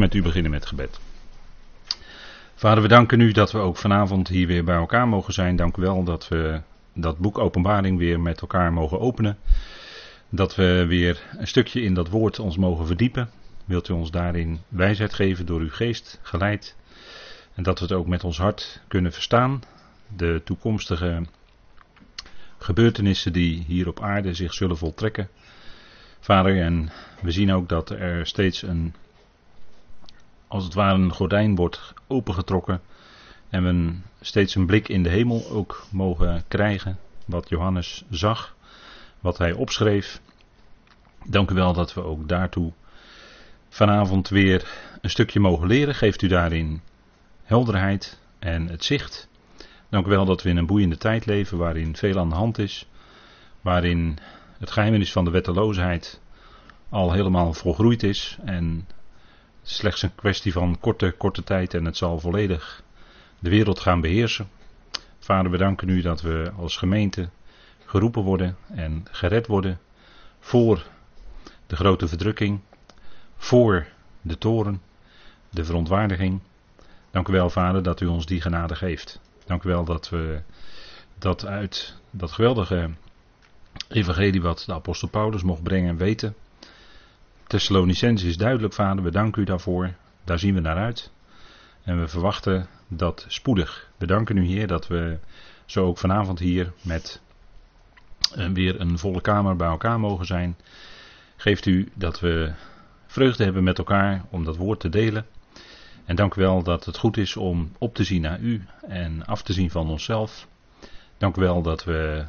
met u beginnen met gebed. Vader, we danken u dat we ook vanavond hier weer bij elkaar mogen zijn. Dank u wel dat we dat boek Openbaring weer met elkaar mogen openen. Dat we weer een stukje in dat woord ons mogen verdiepen. Wilt u ons daarin wijsheid geven door uw geest geleid. En dat we het ook met ons hart kunnen verstaan. De toekomstige gebeurtenissen die hier op aarde zich zullen voltrekken. Vader, en we zien ook dat er steeds een, als het ware een gordijn wordt opengetrokken. En we steeds een blik in de hemel ook mogen krijgen. Wat Johannes zag, wat hij opschreef. Dank u wel dat we ook daartoe vanavond weer een stukje mogen leren. Geeft u daarin helderheid en het zicht. Dank u wel dat we in een boeiende tijd leven waarin veel aan de hand is. Waarin het geheimnis van de wetteloosheid al helemaal volgroeid is. En slechts een kwestie van korte, korte tijd en het zal volledig de wereld gaan beheersen. Vader, we danken u dat we als gemeente geroepen worden en gered worden voor de grote verdrukking, voor de toren, de verontwaardiging. Dank u wel, Vader, dat u ons die genade geeft. Dank u wel dat we dat uit dat geweldige evangelie wat de apostel Paulus mocht brengen weten. Thessalonicense is duidelijk, Vader, we danken u daarvoor. Daar zien we naar uit. En we verwachten dat spoedig. We danken u, Heer, dat we zo ook vanavond hier met eh, weer een volle kamer bij elkaar mogen zijn. Geeft u dat we vreugde hebben met elkaar om dat woord te delen. En dank u wel dat het goed is om op te zien naar u en af te zien van onszelf. Dank u wel dat we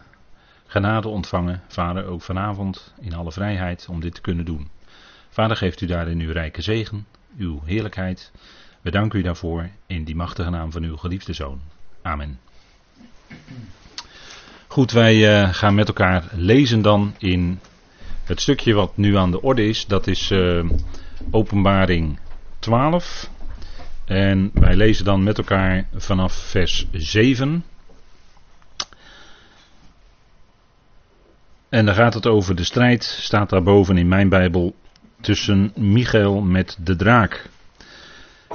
genade ontvangen, Vader, ook vanavond in alle vrijheid om dit te kunnen doen. Vader, geeft u daarin uw rijke zegen, uw heerlijkheid. We danken u daarvoor in die machtige naam van uw geliefde Zoon. Amen. Goed, wij uh, gaan met elkaar lezen dan in het stukje wat nu aan de orde is. Dat is uh, Openbaring 12. En wij lezen dan met elkaar vanaf vers 7. En dan gaat het over de strijd, staat daarboven in mijn Bijbel, tussen Michael met de draak.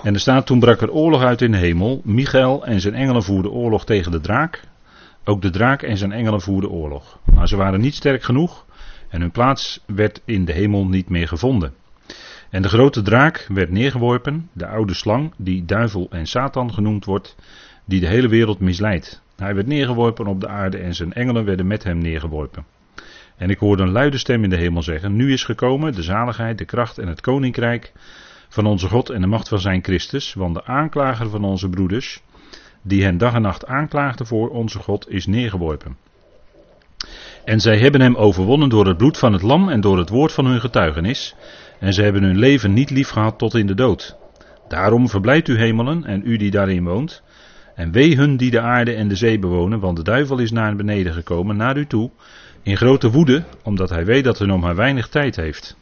En er staat toen brak er oorlog uit in de hemel. Michael en zijn engelen voerden oorlog tegen de draak. Ook de draak en zijn engelen voerden oorlog. Maar ze waren niet sterk genoeg en hun plaats werd in de hemel niet meer gevonden. En de grote draak werd neergeworpen, de oude slang, die duivel en Satan genoemd wordt, die de hele wereld misleidt. Hij werd neergeworpen op de aarde en zijn engelen werden met hem neergeworpen. En ik hoorde een luide stem in de hemel zeggen: Nu is gekomen de zaligheid, de kracht en het koninkrijk van onze God en de macht van zijn Christus, want de aanklager van onze broeders, die hen dag en nacht aanklaagde voor onze God, is neergeworpen. En zij hebben hem overwonnen door het bloed van het lam en door het woord van hun getuigenis, en zij hebben hun leven niet lief gehad tot in de dood. Daarom verblijft u hemelen en u die daarin woont, en wee hun die de aarde en de zee bewonen, want de duivel is naar beneden gekomen, naar u toe, in grote woede, omdat hij weet dat hij nog maar weinig tijd heeft.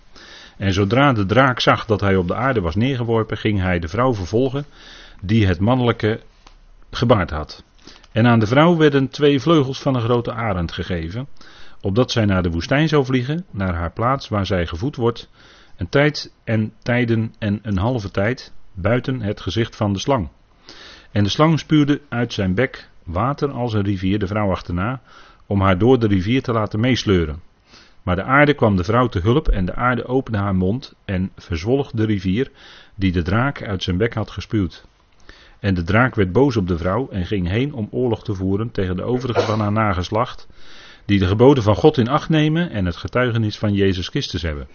En zodra de draak zag dat hij op de aarde was neergeworpen, ging hij de vrouw vervolgen die het mannelijke gebaard had. En aan de vrouw werden twee vleugels van een grote arend gegeven, opdat zij naar de woestijn zou vliegen, naar haar plaats waar zij gevoed wordt, een tijd en tijden en een halve tijd, buiten het gezicht van de slang. En de slang spuurde uit zijn bek water als een rivier de vrouw achterna, om haar door de rivier te laten meesleuren. Maar de aarde kwam de vrouw te hulp en de aarde opende haar mond en verzwolg de rivier die de draak uit zijn bek had gespuwd. En de draak werd boos op de vrouw en ging heen om oorlog te voeren tegen de overige van haar nageslacht, die de geboden van God in acht nemen en het getuigenis van Jezus Christus hebben.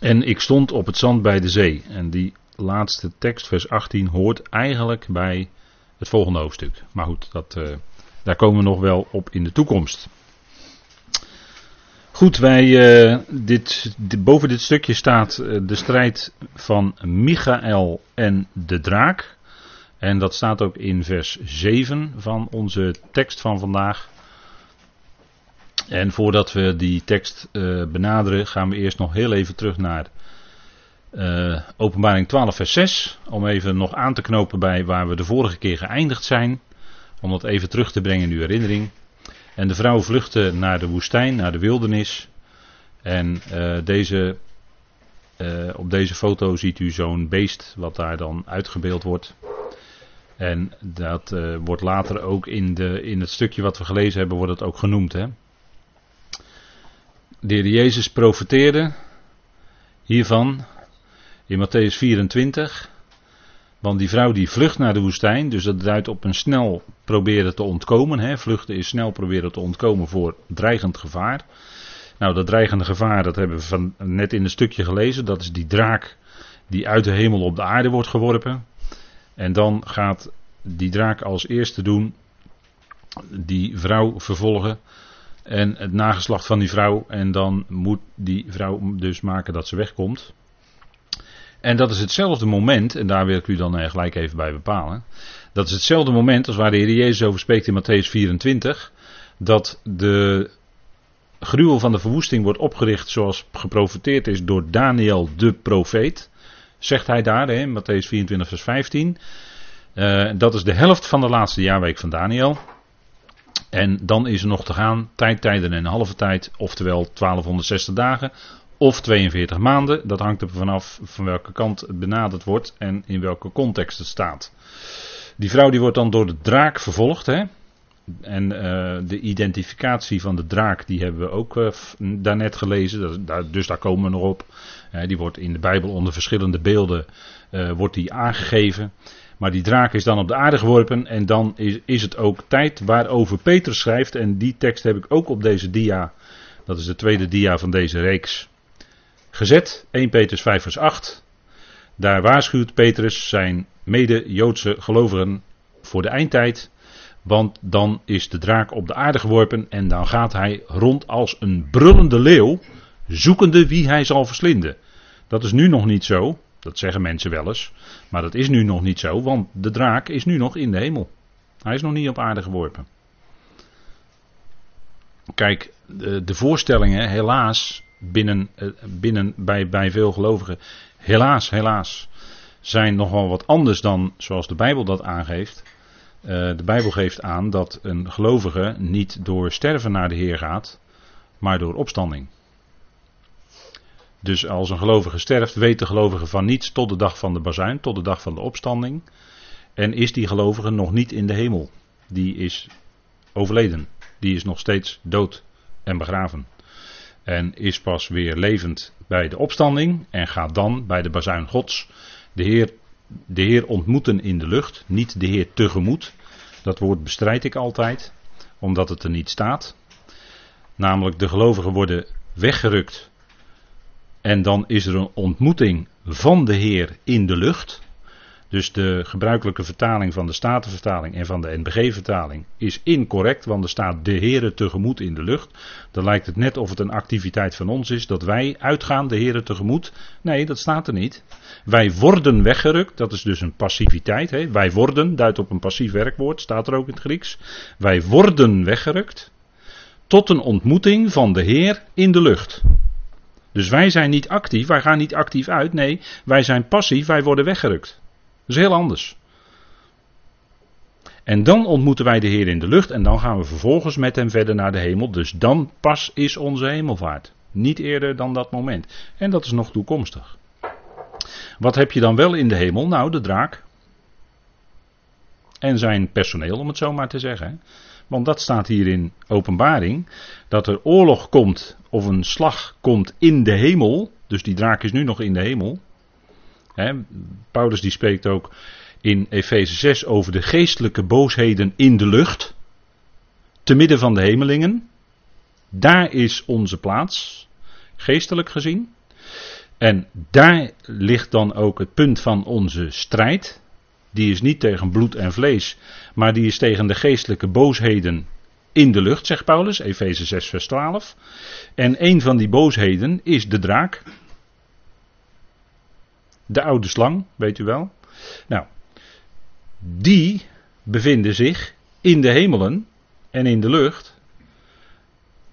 En ik stond op het zand bij de zee. En die laatste tekst, vers 18, hoort eigenlijk bij het volgende hoofdstuk. Maar goed, dat, uh, daar komen we nog wel op in de toekomst. Goed, wij, uh, dit, boven dit stukje staat uh, de strijd van Michael en de draak. En dat staat ook in vers 7 van onze tekst van vandaag. En voordat we die tekst uh, benaderen, gaan we eerst nog heel even terug naar Openbaring 12, vers 6. Om even nog aan te knopen bij waar we de vorige keer geëindigd zijn. Om dat even terug te brengen in uw herinnering. En de vrouw vluchtte naar de woestijn, naar de wildernis. En uh, deze Eh, op deze foto ziet u zo'n beest wat daar dan uitgebeeld wordt. En dat uh, wordt later ook in, de, in het stukje wat we gelezen hebben, wordt het ook genoemd. Hè? De heer Jezus profeteerde hiervan in Matthäus 24. Want die vrouw die vlucht naar de woestijn, dus dat duidt op een snel proberen te ontkomen. Hè? Vluchten is snel proberen te ontkomen voor dreigend gevaar. Nou, dat dreigende gevaar, dat hebben we van, net in een stukje gelezen. Dat is die draak die uit de hemel op de aarde wordt geworpen. En dan gaat die draak als eerste doen die vrouw vervolgen. En het nageslacht van die vrouw. En dan moet die vrouw dus maken dat ze wegkomt. En dat is hetzelfde moment, en daar wil ik u dan eh, gelijk even bij bepalen. Dat is hetzelfde moment als waar de Heer Jezus over spreekt in Matthäus 24. Dat de gruwel van de verwoesting wordt opgericht zoals geprofeteerd is door Daniel de profeet. Zegt hij daar, in Matthäus 24 vers 15. Uh, eh, dat is de helft van de laatste jaarweek van Daniel. En dan is er nog te gaan tijd, tijden en halve tijd, oftewel 1260 dagen of 42 maanden. Dat hangt er vanaf van welke kant het benaderd wordt en in welke context het staat. Die vrouw die wordt dan door de draak vervolgd. Hè? En uh, de identificatie van de draak, die hebben we ook uh, daarnet gelezen. Dus daar komen we nog op. Die wordt in de Bijbel onder verschillende beelden wordt die aangegeven. Maar die draak is dan op de aarde geworpen. En dan is, is het ook tijd waarover Petrus schrijft. En die tekst heb ik ook op deze dia. Dat is de tweede dia van deze reeks gezet. 1 Petrus 5 vers 8. Daar waarschuwt Petrus zijn mede-Joodse gelovigen voor de eindtijd. Want dan is de draak op de aarde geworpen en dan gaat hij rond als een brullende leeuw, zoekende wie hij zal verslinden. Dat is nu nog niet zo, dat zeggen mensen wel eens, maar dat is nu nog niet zo, want de draak is nu nog in de hemel. Hij is nog niet op aarde geworpen. Kijk, de, de voorstellingen, helaas, binnen, eh, binnen bij, bij veel gelovigen, helaas, helaas, zijn nogal wat anders dan zoals de Bijbel dat aangeeft. Uh, de Bijbel geeft aan dat een gelovige niet door sterven naar de Heer gaat, maar door opstanding. Dus als een gelovige sterft, weet de gelovige van niets tot de dag van de bazuin, tot de dag van de opstanding. En is die gelovige nog niet in de hemel. Die is overleden. Die is nog steeds dood en begraven. En is pas weer levend bij de opstanding en gaat dan bij de bazuin Gods de Heer, de Heer ontmoeten in de lucht, niet de Heer tegemoet. Dat woord bestrijd ik altijd, omdat het er niet staat. Namelijk de gelovigen worden weggerukt en dan is er een ontmoeting van de Heer in de lucht. Dus de gebruikelijke vertaling van de Statenvertaling en van de NBG-vertaling is incorrect, want er staat de Heere tegemoet in de lucht. Dan lijkt het net of het een activiteit van ons is dat wij uitgaan de Heere tegemoet. Nee, dat staat er niet. Wij worden weggerukt, dat is dus een passiviteit. Hè? Wij worden, duidt op een passief werkwoord, staat er ook in het Grieks. Wij worden weggerukt tot een ontmoeting van de Heer in de lucht. Dus wij zijn niet actief, wij gaan niet actief uit. Nee, wij zijn passief, wij worden weggerukt. Is heel anders. En dan ontmoeten wij de Heer in de lucht en dan gaan we vervolgens met hem verder naar de hemel. Dus dan pas is onze hemelvaart. Niet eerder dan dat moment. En dat is nog toekomstig. Wat heb je dan wel in de hemel? Nou, de draak. En zijn personeel, om het zo maar te zeggen. Want dat staat hier in openbaring. Dat er oorlog komt of een slag komt in de hemel. Dus die draak is nu nog in de hemel. Paulus die spreekt ook in Efeze 6 over de geestelijke boosheden in de lucht. Te midden van de hemelingen. Daar is onze plaats, geestelijk gezien. En daar ligt dan ook het punt van onze strijd. Die is niet tegen bloed en vlees, maar die is tegen de geestelijke boosheden in de lucht, zegt Paulus, Efeze 6, vers 12. En een van die boosheden is de draak, de oude slang, weet u wel. Nou, die bevinden zich in de hemelen en in de lucht.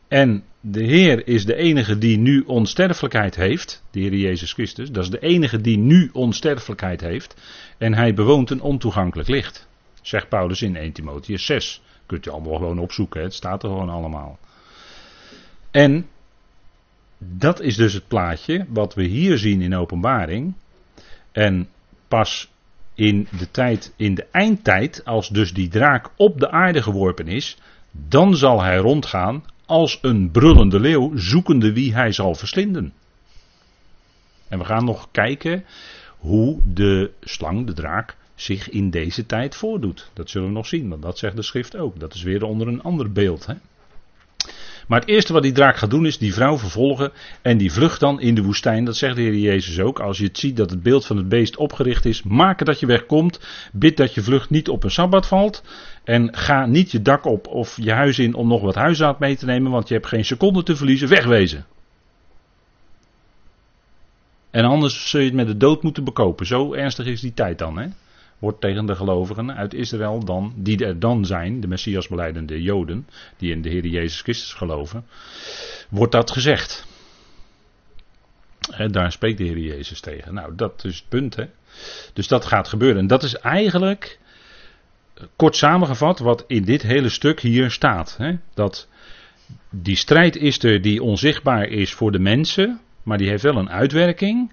En de Heer is de enige die nu onsterfelijkheid heeft. De Heer Jezus Christus. Dat is de enige die nu onsterfelijkheid heeft. En hij bewoont een ontoegankelijk licht. Zegt Paulus in 1 Timotheus 6. Kunt u allemaal gewoon opzoeken. Het staat er gewoon allemaal. En dat is dus het plaatje wat we hier zien in openbaring. En pas in de tijd, in de eindtijd, als dus die draak op de aarde geworpen is, dan zal hij rondgaan als een brullende leeuw, zoekende wie hij zal verslinden. En we gaan nog kijken hoe de slang, de draak, zich in deze tijd voordoet. Dat zullen we nog zien, want dat zegt de schrift ook. Dat is weer onder een ander beeld. Hè? Maar het eerste wat die draak gaat doen is die vrouw vervolgen en die vlucht dan in de woestijn. Dat zegt de Heer Jezus ook. Als je het ziet dat het beeld van het beest opgericht is, maak dat je wegkomt. Bid dat je vlucht niet op een sabbat valt. En ga niet je dak op of je huis in om nog wat huisraad mee te nemen, want je hebt geen seconde te verliezen. Wegwezen. En anders zul je het met de dood moeten bekopen. Zo ernstig is die tijd dan. Hè? Wordt tegen de gelovigen uit Israël dan, die er dan zijn, de Messias beleidende Joden, die in de Heer Jezus Christus geloven, wordt dat gezegd. En daar spreekt de Heer Jezus tegen. Nou, dat is het punt. Hè? Dus dat gaat gebeuren. En dat is eigenlijk, kort samengevat, wat in dit hele stuk hier staat. Hè? Dat die strijd is er die onzichtbaar is voor de mensen, maar die heeft wel een uitwerking.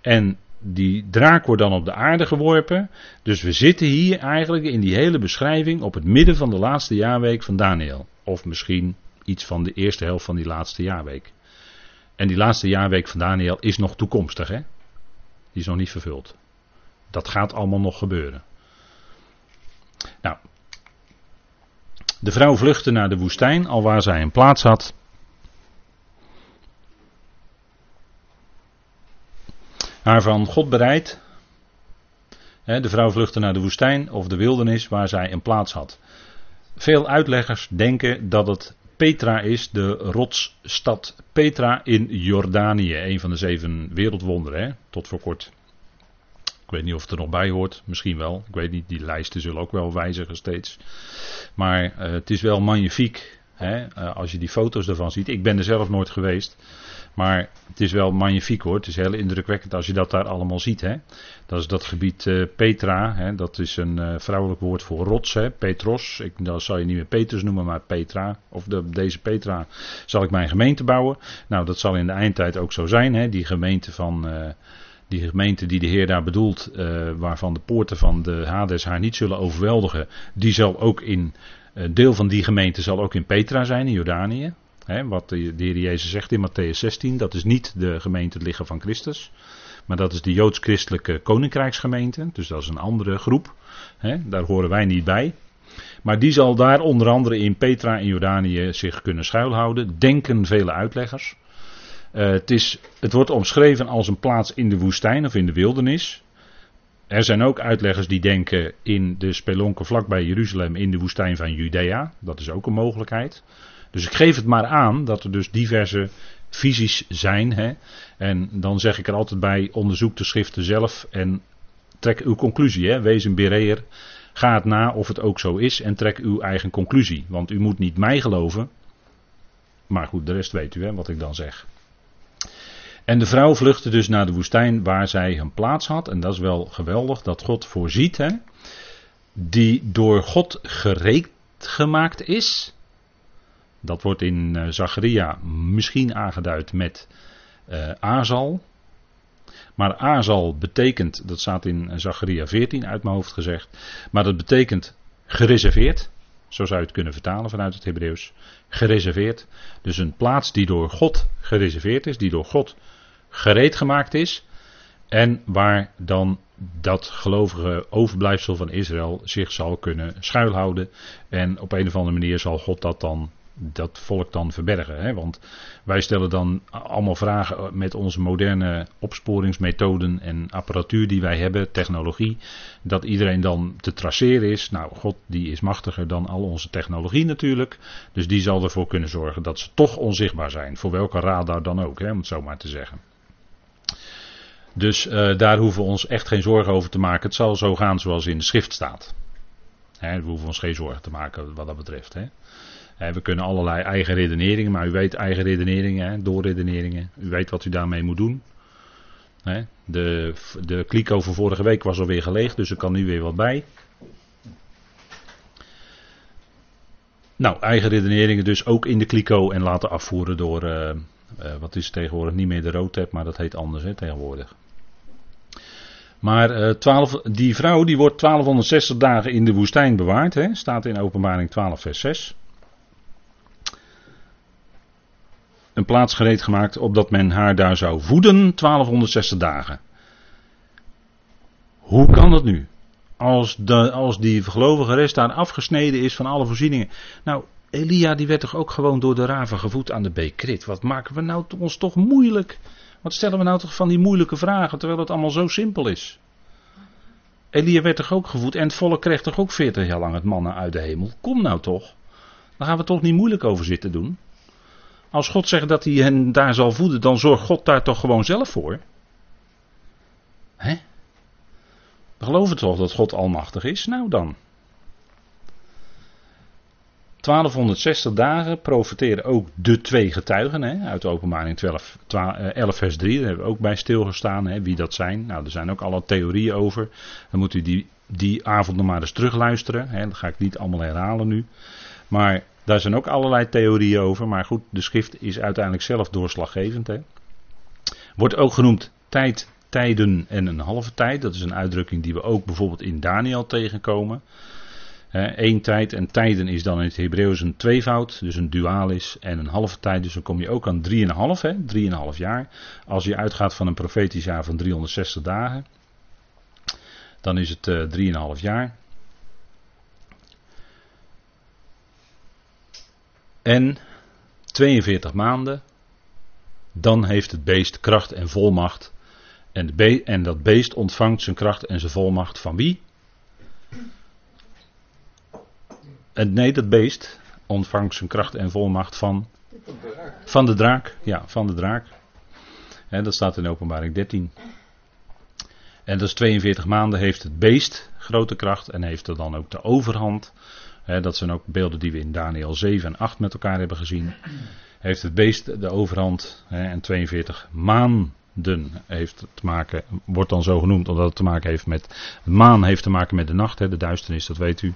En die draak wordt dan op de aarde geworpen. Dus we zitten hier eigenlijk in die hele beschrijving op het midden van de laatste jaarweek van Daniel. Of misschien iets van de eerste helft van die laatste jaarweek. En die laatste jaarweek van Daniel is nog toekomstig, hè? Die is nog niet vervuld. Dat gaat allemaal nog gebeuren. Nou. De vrouw vluchtte naar de woestijn, alwaar zij een plaats had. Haar van God bereid. De vrouw vluchtte naar de woestijn of de wildernis waar zij een plaats had. Veel uitleggers denken dat het Petra is, de rotsstad Petra in Jordanië. Een van de zeven wereldwonderen, hè? tot voor kort. Ik weet niet of het er nog bij hoort, misschien wel. Ik weet niet, die lijsten zullen ook wel wijzigen steeds. Maar uh, het is wel magnifiek hè? Uh, als je die foto's ervan ziet. Ik ben er zelf nooit geweest. Maar het is wel magnifiek hoor. Het is heel indrukwekkend als je dat daar allemaal ziet. Hè. Dat is dat gebied uh, Petra. Hè. Dat is een uh, vrouwelijk woord voor rots. Hè. Petros. Ik, dat zal je niet meer Petrus noemen, maar Petra. Of de, deze Petra zal ik mijn gemeente bouwen. Nou, dat zal in de eindtijd ook zo zijn. Hè. Die gemeente van. Die gemeente die de Heer daar bedoelt, waarvan de poorten van de Hades haar niet zullen overweldigen, die zal ook in, deel van die gemeente zal ook in Petra zijn, in Jordanië wat de, Heer Jezus zegt in Matthäus 16, dat is niet de gemeente het lichaam van Christus. Maar dat is de Joods-Christelijke Koninkrijksgemeente. Dus dat is een andere groep. daar horen wij niet bij. Maar die zal daar onder andere in Petra en Jordanië zich kunnen schuilhouden. Denken vele uitleggers. Uh, het, is, het wordt omschreven als een plaats in de woestijn of in de wildernis. Er zijn ook uitleggers die denken in de spelonken vlakbij Jeruzalem in de woestijn van Judea. Dat is ook een mogelijkheid. Dus ik geef het maar aan dat er dus diverse visies zijn. Hè? En dan zeg ik er altijd bij: onderzoek de schriften zelf en trek uw conclusie. Hè? Wees een bereer. Ga het na of het ook zo is en trek uw eigen conclusie. Want u moet niet mij geloven. Maar goed, de rest weet u hè, wat ik dan zeg. En de vrouw vluchtte dus naar de woestijn waar zij een plaats had. En dat is wel geweldig dat God voorziet. Hè, die door God gereed gemaakt is. Dat wordt in uh, Zacharia misschien aangeduid met uh, Azal. Maar Azal betekent, dat staat in Zacharia 14 uit mijn hoofd gezegd, maar dat betekent gereserveerd. Zo zou je het kunnen vertalen vanuit het Hebreeuws. Gereserveerd. Dus een plaats die door God gereserveerd is, die door God gereed gemaakt is. En waar dan dat gelovige overblijfsel van Israël zich zal kunnen schuilhouden. En op een of andere manier zal God dat dan dat volk dan verbergen. Hè? Want wij stellen dan allemaal vragen met onze moderne opsporingsmethoden en apparatuur die wij hebben, technologie, dat iedereen dan te traceren is. Nou, God die is machtiger dan al onze technologie natuurlijk. Dus die zal ervoor kunnen zorgen dat ze toch onzichtbaar zijn. Voor welke radar dan ook, hè, om het zo maar te zeggen. Dus uh, daar hoeven we ons echt geen zorgen over te maken. Het zal zo gaan zoals in de schrift staat. We hoeven ons geen zorgen te maken wat dat betreft. We kunnen allerlei eigen redeneringen, maar u weet eigen redeneringen, doorredeneringen. U weet wat u daarmee moet doen. De, de kliko van vorige week was alweer geleegd, dus er kan nu weer wat bij. Nou, eigen redeneringen dus ook in de kliko en laten afvoeren door, uh, Uh, wat is tegenwoordig niet meer de roodtep, maar dat heet anders hè, tegenwoordig. Maar uh, 12, die vrouw die wordt 1260 dagen in de woestijn bewaard. Hè, staat in openbaring 12 vers 6. Een plaats gereed gemaakt opdat men haar daar zou voeden 1260 dagen. Hoe kan dat nu? Als, de, als die gelovige rest daar afgesneden is van alle voorzieningen. Nou, Elia die werd toch ook gewoon door de raven gevoed aan de beekrit. Wat maken we nou ons toch moeilijk? Wat stellen we nou toch van die moeilijke vragen terwijl het allemaal zo simpel is? Elia werd toch ook gevoed en het volk kreeg toch ook 40 jaar lang het mannen uit de hemel? Kom nou toch. Daar gaan we toch niet moeilijk over zitten doen. Als God zegt dat hij hen daar zal voeden, dan zorgt God daar toch gewoon zelf voor. Hè? We geloven toch dat God almachtig is? Nou dan. 1260 dagen profiteren ook de twee getuigen hè, uit de openbaring 12, 12, 11 vers 3. Daar hebben we ook bij stilgestaan hè, wie dat zijn. Nou, er zijn ook alle theorieën over. Dan moet u die, die avond nog maar eens terugluisteren. Hè. Dat ga ik niet allemaal herhalen nu. Maar daar zijn ook allerlei theorieën over. Maar goed, de schrift is uiteindelijk zelf doorslaggevend. Hè. Wordt ook genoemd tijd, tijden en een halve tijd. Dat is een uitdrukking die we ook bijvoorbeeld in Daniel tegenkomen. Eén tijd en tijden is dan in het Hebreeuws een tweevoud, dus een dualis en een halve tijd. Dus dan kom je ook aan 3,5, hè, 3,5 jaar. Als je uitgaat van een profetisch jaar van 360 dagen, dan is het uh, 3,5 jaar. En 42 maanden, dan heeft het beest kracht en volmacht. En, en dat beest ontvangt zijn kracht en zijn volmacht van wie? En nee, dat beest ontvangt zijn kracht en volmacht van. Van de draak. Ja, van de draak. Dat staat in openbaring 13. En dat is 42 maanden heeft het beest grote kracht en heeft er dan ook de overhand. dat zijn ook beelden die we in Daniel 7 en 8 met elkaar hebben gezien. Heeft het beest de overhand en 42 maanden heeft te maken, wordt dan zo genoemd omdat het te maken heeft met. Maan heeft te maken met de nacht, de duisternis, dat weet u.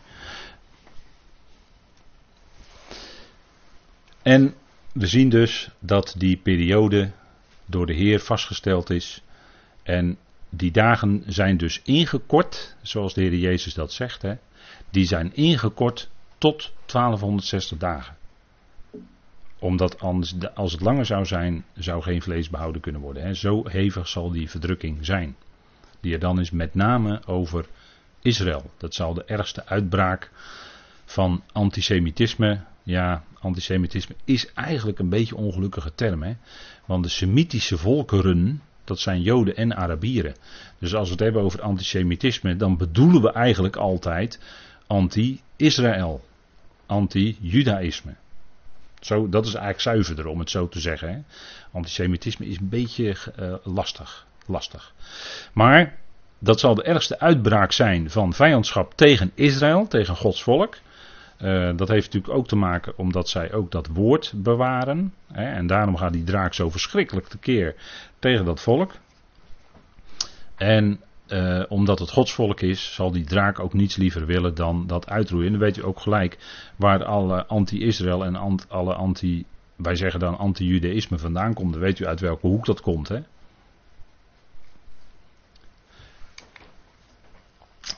En we zien dus dat die periode door de Heer vastgesteld is. En die dagen zijn dus ingekort, zoals de Heer Jezus dat zegt. Hè, die zijn ingekort tot 1260 dagen. Omdat anders, als het langer zou zijn, zou geen vlees behouden kunnen worden. Hè. Zo hevig zal die verdrukking zijn. Die er dan is met name over Israël. Dat zal de ergste uitbraak van antisemitisme ja, antisemitisme is eigenlijk een beetje een ongelukkige term. Hè? Want de Semitische volkeren, dat zijn Joden en Arabieren. Dus als we het hebben over antisemitisme, dan bedoelen we eigenlijk altijd anti-Israël. Anti-Judaïsme. Zo, dat is eigenlijk zuiverder om het zo te zeggen. Hè? Antisemitisme is een beetje uh, lastig, lastig. Maar dat zal de ergste uitbraak zijn van vijandschap tegen Israël, tegen Gods volk. Uh, dat heeft natuurlijk ook te maken omdat zij ook dat woord bewaren. Hè, en daarom gaat die draak zo verschrikkelijk tekeer tegen dat volk. En uh, omdat het godsvolk is, zal die draak ook niets liever willen dan dat uitroeien. En dan weet u ook gelijk waar alle anti-Israël en alle anti, wij zeggen dan anti-Judaïsme vandaan komt. Dan weet u uit welke hoek dat komt. Hè?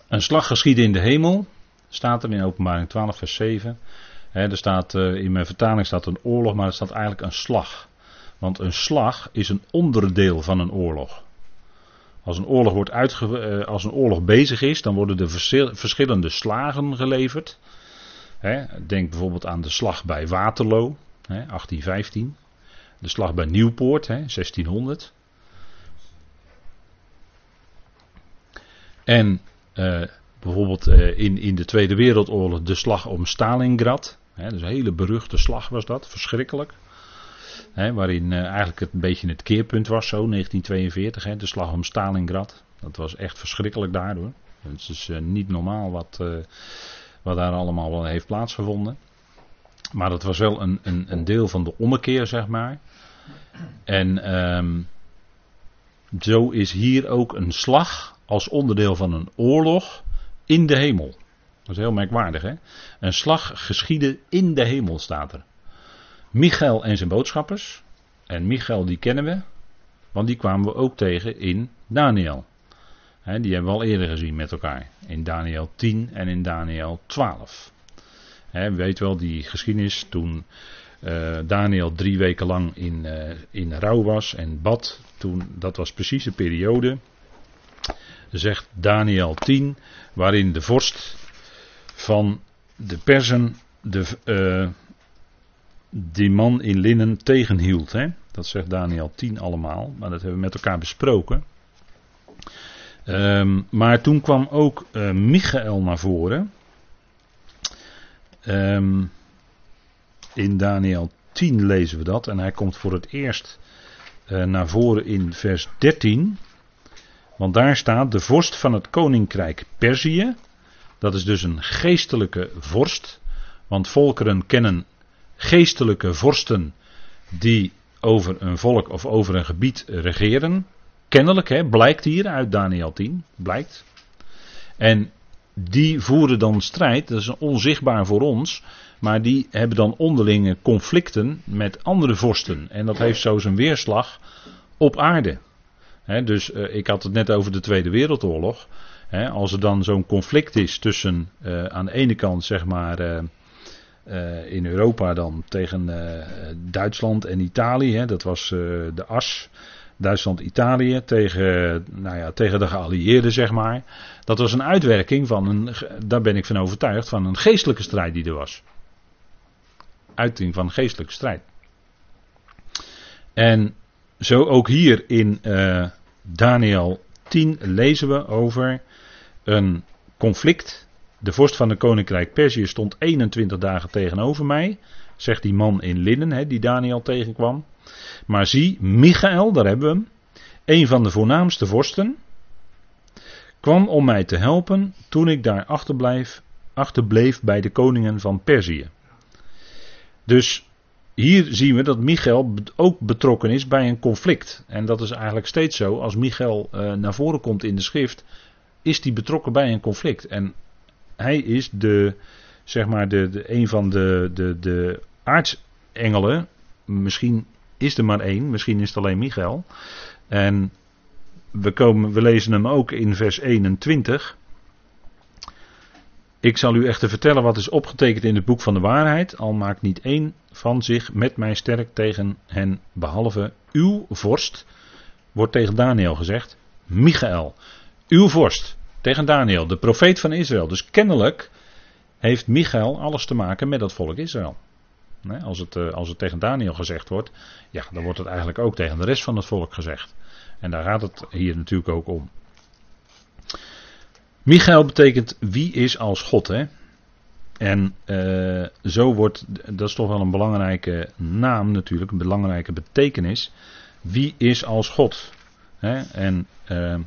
Een slag geschieden in de hemel. Staat er in openbaring 12 vers 7. er staat, uh, in mijn vertaling staat een oorlog, maar er staat eigenlijk een slag. Want een slag is een onderdeel van een oorlog. Als een oorlog, wordt uitge uh, als een oorlog bezig is, dan worden er verschillende slagen geleverd. denk bijvoorbeeld aan de slag bij Waterloo, 1815. De slag bij Nieuwpoort, 1600. En uh, Bijvoorbeeld eh, in, in de Tweede Wereldoorlog de slag om Stalingrad. Hè, dus een hele beruchte slag was dat, verschrikkelijk. Hè, waarin uh, eigenlijk het een beetje het keerpunt was, zo 1942, hè, de slag om Stalingrad. Dat was echt verschrikkelijk daardoor. Het is uh, niet normaal wat, wat daar allemaal heeft plaatsgevonden. Maar dat was wel een, een, een deel van de ommekeer, zeg maar. En um, zo is hier ook een slag als onderdeel van een oorlog in de hemel. Dat is heel merkwaardig, hè? Een slag geschiedde in de hemel, staat er. Michael en zijn boodschappers, En Michael die kennen we, want die kwamen we ook tegen in Daniel. die hebben we al eerder gezien met elkaar. In Daniel 10 en in Daniel 12. He, weet wel die geschiedenis toen uh, Daniel drie weken lang in, uh, in rouw was en bad. Toen, dat was precies de periode, zegt Daniel 10, waarin de vorst van de Persen de, uh, die man in linnen tegenhield. Hè? Dat zegt Daniel 10 allemaal, maar dat hebben we met elkaar besproken. Um, maar toen kwam ook uh, Michael naar voren. Um, in Daniel 10 lezen we dat. En hij komt voor het eerst uh, naar voren in vers 13. Want daar staat de vorst van het koninkrijk Perzië. Dat is dus een geestelijke vorst. Want volkeren kennen geestelijke vorsten die over een volk of over een gebied regeren. Kennelijk, hè, blijkt hier uit Daniel 10. Blijkt. En die voeren dan strijd, dat is onzichtbaar voor ons, maar die hebben dan onderlinge conflicten met andere vorsten. En dat heeft zo zijn weerslag op aarde. Dus uh, ik had het net over de Tweede Wereldoorlog. als er dan zo'n conflict is tussen uh, aan de ene kant zeg maar uh, in Europa dan tegen Duitsland en Italië. dat was de as. Duitsland-Italië tegen, nou ja, tegen de geallieerden, zeg maar. Dat was een uitwerking van een, daar ben ik van overtuigd, van een geestelijke strijd die er was. Uiting van geestelijke strijd. En zo ook hier in Daniel 10 lezen we over een conflict. De vorst van de koninkrijk Perzië stond 21 dagen tegenover mij, zegt die man in linnen, die Daniel tegenkwam. Maar zie, Michael, daar hebben we hem, een van de voornaamste vorsten, kwam om mij te helpen toen ik daar achterbleef, achterbleef bij de koningen van Perzië. Dus hier zien we dat Michael ook betrokken is bij een conflict. En dat is eigenlijk steeds zo. Als Michael uh, naar voren komt in de schrift, is hij betrokken bij een conflict. En hij is de, zeg maar, de, de, een van de, de, de aartsengelen. Misschien is er maar één, misschien is het alleen Michael. En we, komen, we lezen hem ook in vers 21. Ik zal u echter vertellen wat is opgetekend in het boek van de waarheid, al maakt niet één van zich met mij sterk tegen hen, behalve uw vorst, wordt tegen Daniel gezegd, Michael, uw vorst, tegen Daniel, de profeet van Israël. Dus kennelijk heeft Michael alles te maken met dat volk Israël. Als het, eh, als het tegen Daniel gezegd wordt, ja, dan wordt het eigenlijk ook tegen de rest van het volk gezegd. En daar gaat het hier natuurlijk ook om. Michael betekent wie is als God, hè? En uh, zo wordt, dat is toch wel een belangrijke naam natuurlijk, een belangrijke betekenis. Wie is als God? Hè? En uh,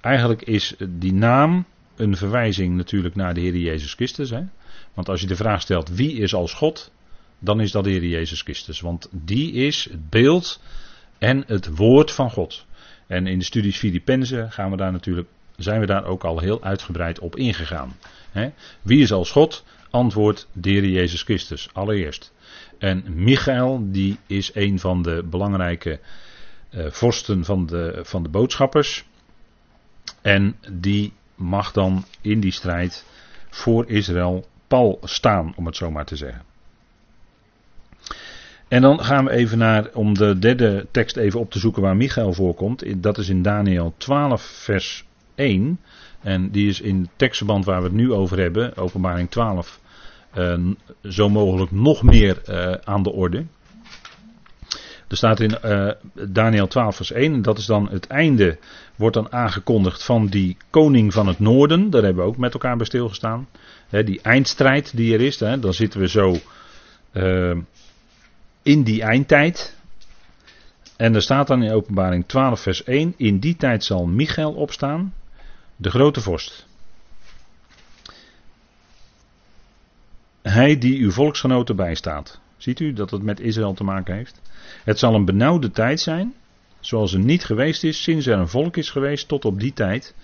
eigenlijk is die naam een verwijzing natuurlijk naar de Heer Jezus Christus. Hè? Want als je de vraag stelt wie is als God, dan is dat de Heer Jezus Christus. Want die is het beeld en het woord van God. En in de studies Filippenzen gaan we daar natuurlijk, zijn we daar ook al heel uitgebreid op ingegaan. Wie is als God? Antwoord de Jezus Christus, allereerst. En Michael, die is een van de belangrijke uh, vorsten van de, van de boodschappers. En die mag dan in die strijd voor Israël pal staan, om het zo maar te zeggen. En dan gaan we even naar, om de derde tekst even op te zoeken waar Michael voorkomt. Dat is in Daniel 12, vers 1. En die is in het tekstverband waar we het nu over hebben, openbaring 12, uh, zo mogelijk nog meer uh, aan de orde. Er staat in uh, Daniel 12, vers 1, en dat is dan het einde, wordt dan aangekondigd van die koning van het noorden. Daar hebben we ook met elkaar bij stilgestaan. Die eindstrijd die er is, dan zitten we zo in die eindtijd. En er staat dan in openbaring 12 vers 1, in die tijd zal Michael opstaan, de grote vorst. Hij die uw volksgenoten bijstaat. Ziet u dat het met Israël te maken heeft? Het zal een benauwde tijd zijn, zoals er niet geweest is sinds er een volk is geweest tot op die tijd.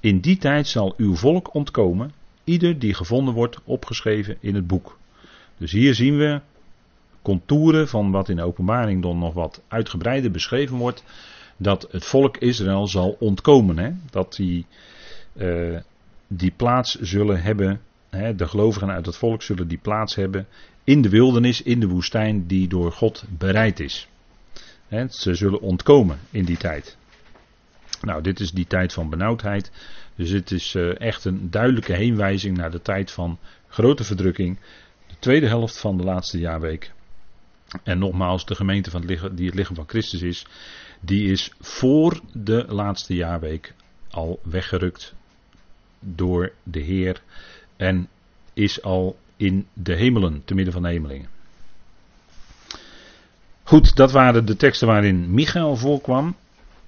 In die tijd zal uw volk ontkomen, ieder die gevonden wordt opgeschreven in het boek. Dus hier zien we contouren van wat in openbaring dan nog wat uitgebreider beschreven wordt. Dat het volk Israël zal ontkomen. Hè? Dat die, uh, die plaats zullen hebben. Hè? De gelovigen uit het volk zullen die plaats hebben. In de wildernis, in de woestijn die door God bereid is. Hè? Ze zullen ontkomen in die tijd. Nou, dit is die tijd van benauwdheid. Dus het is uh, echt een duidelijke heenwijzing naar de tijd van grote verdrukking. De tweede helft van de laatste jaarweek. En nogmaals, de gemeente van het lichaam, die het lichaam van Christus is, die is voor de laatste jaarweek al weggerukt door de Heer en is al in de hemelen, te midden van de hemelingen. Goed, dat waren de teksten waarin Michael voorkwam.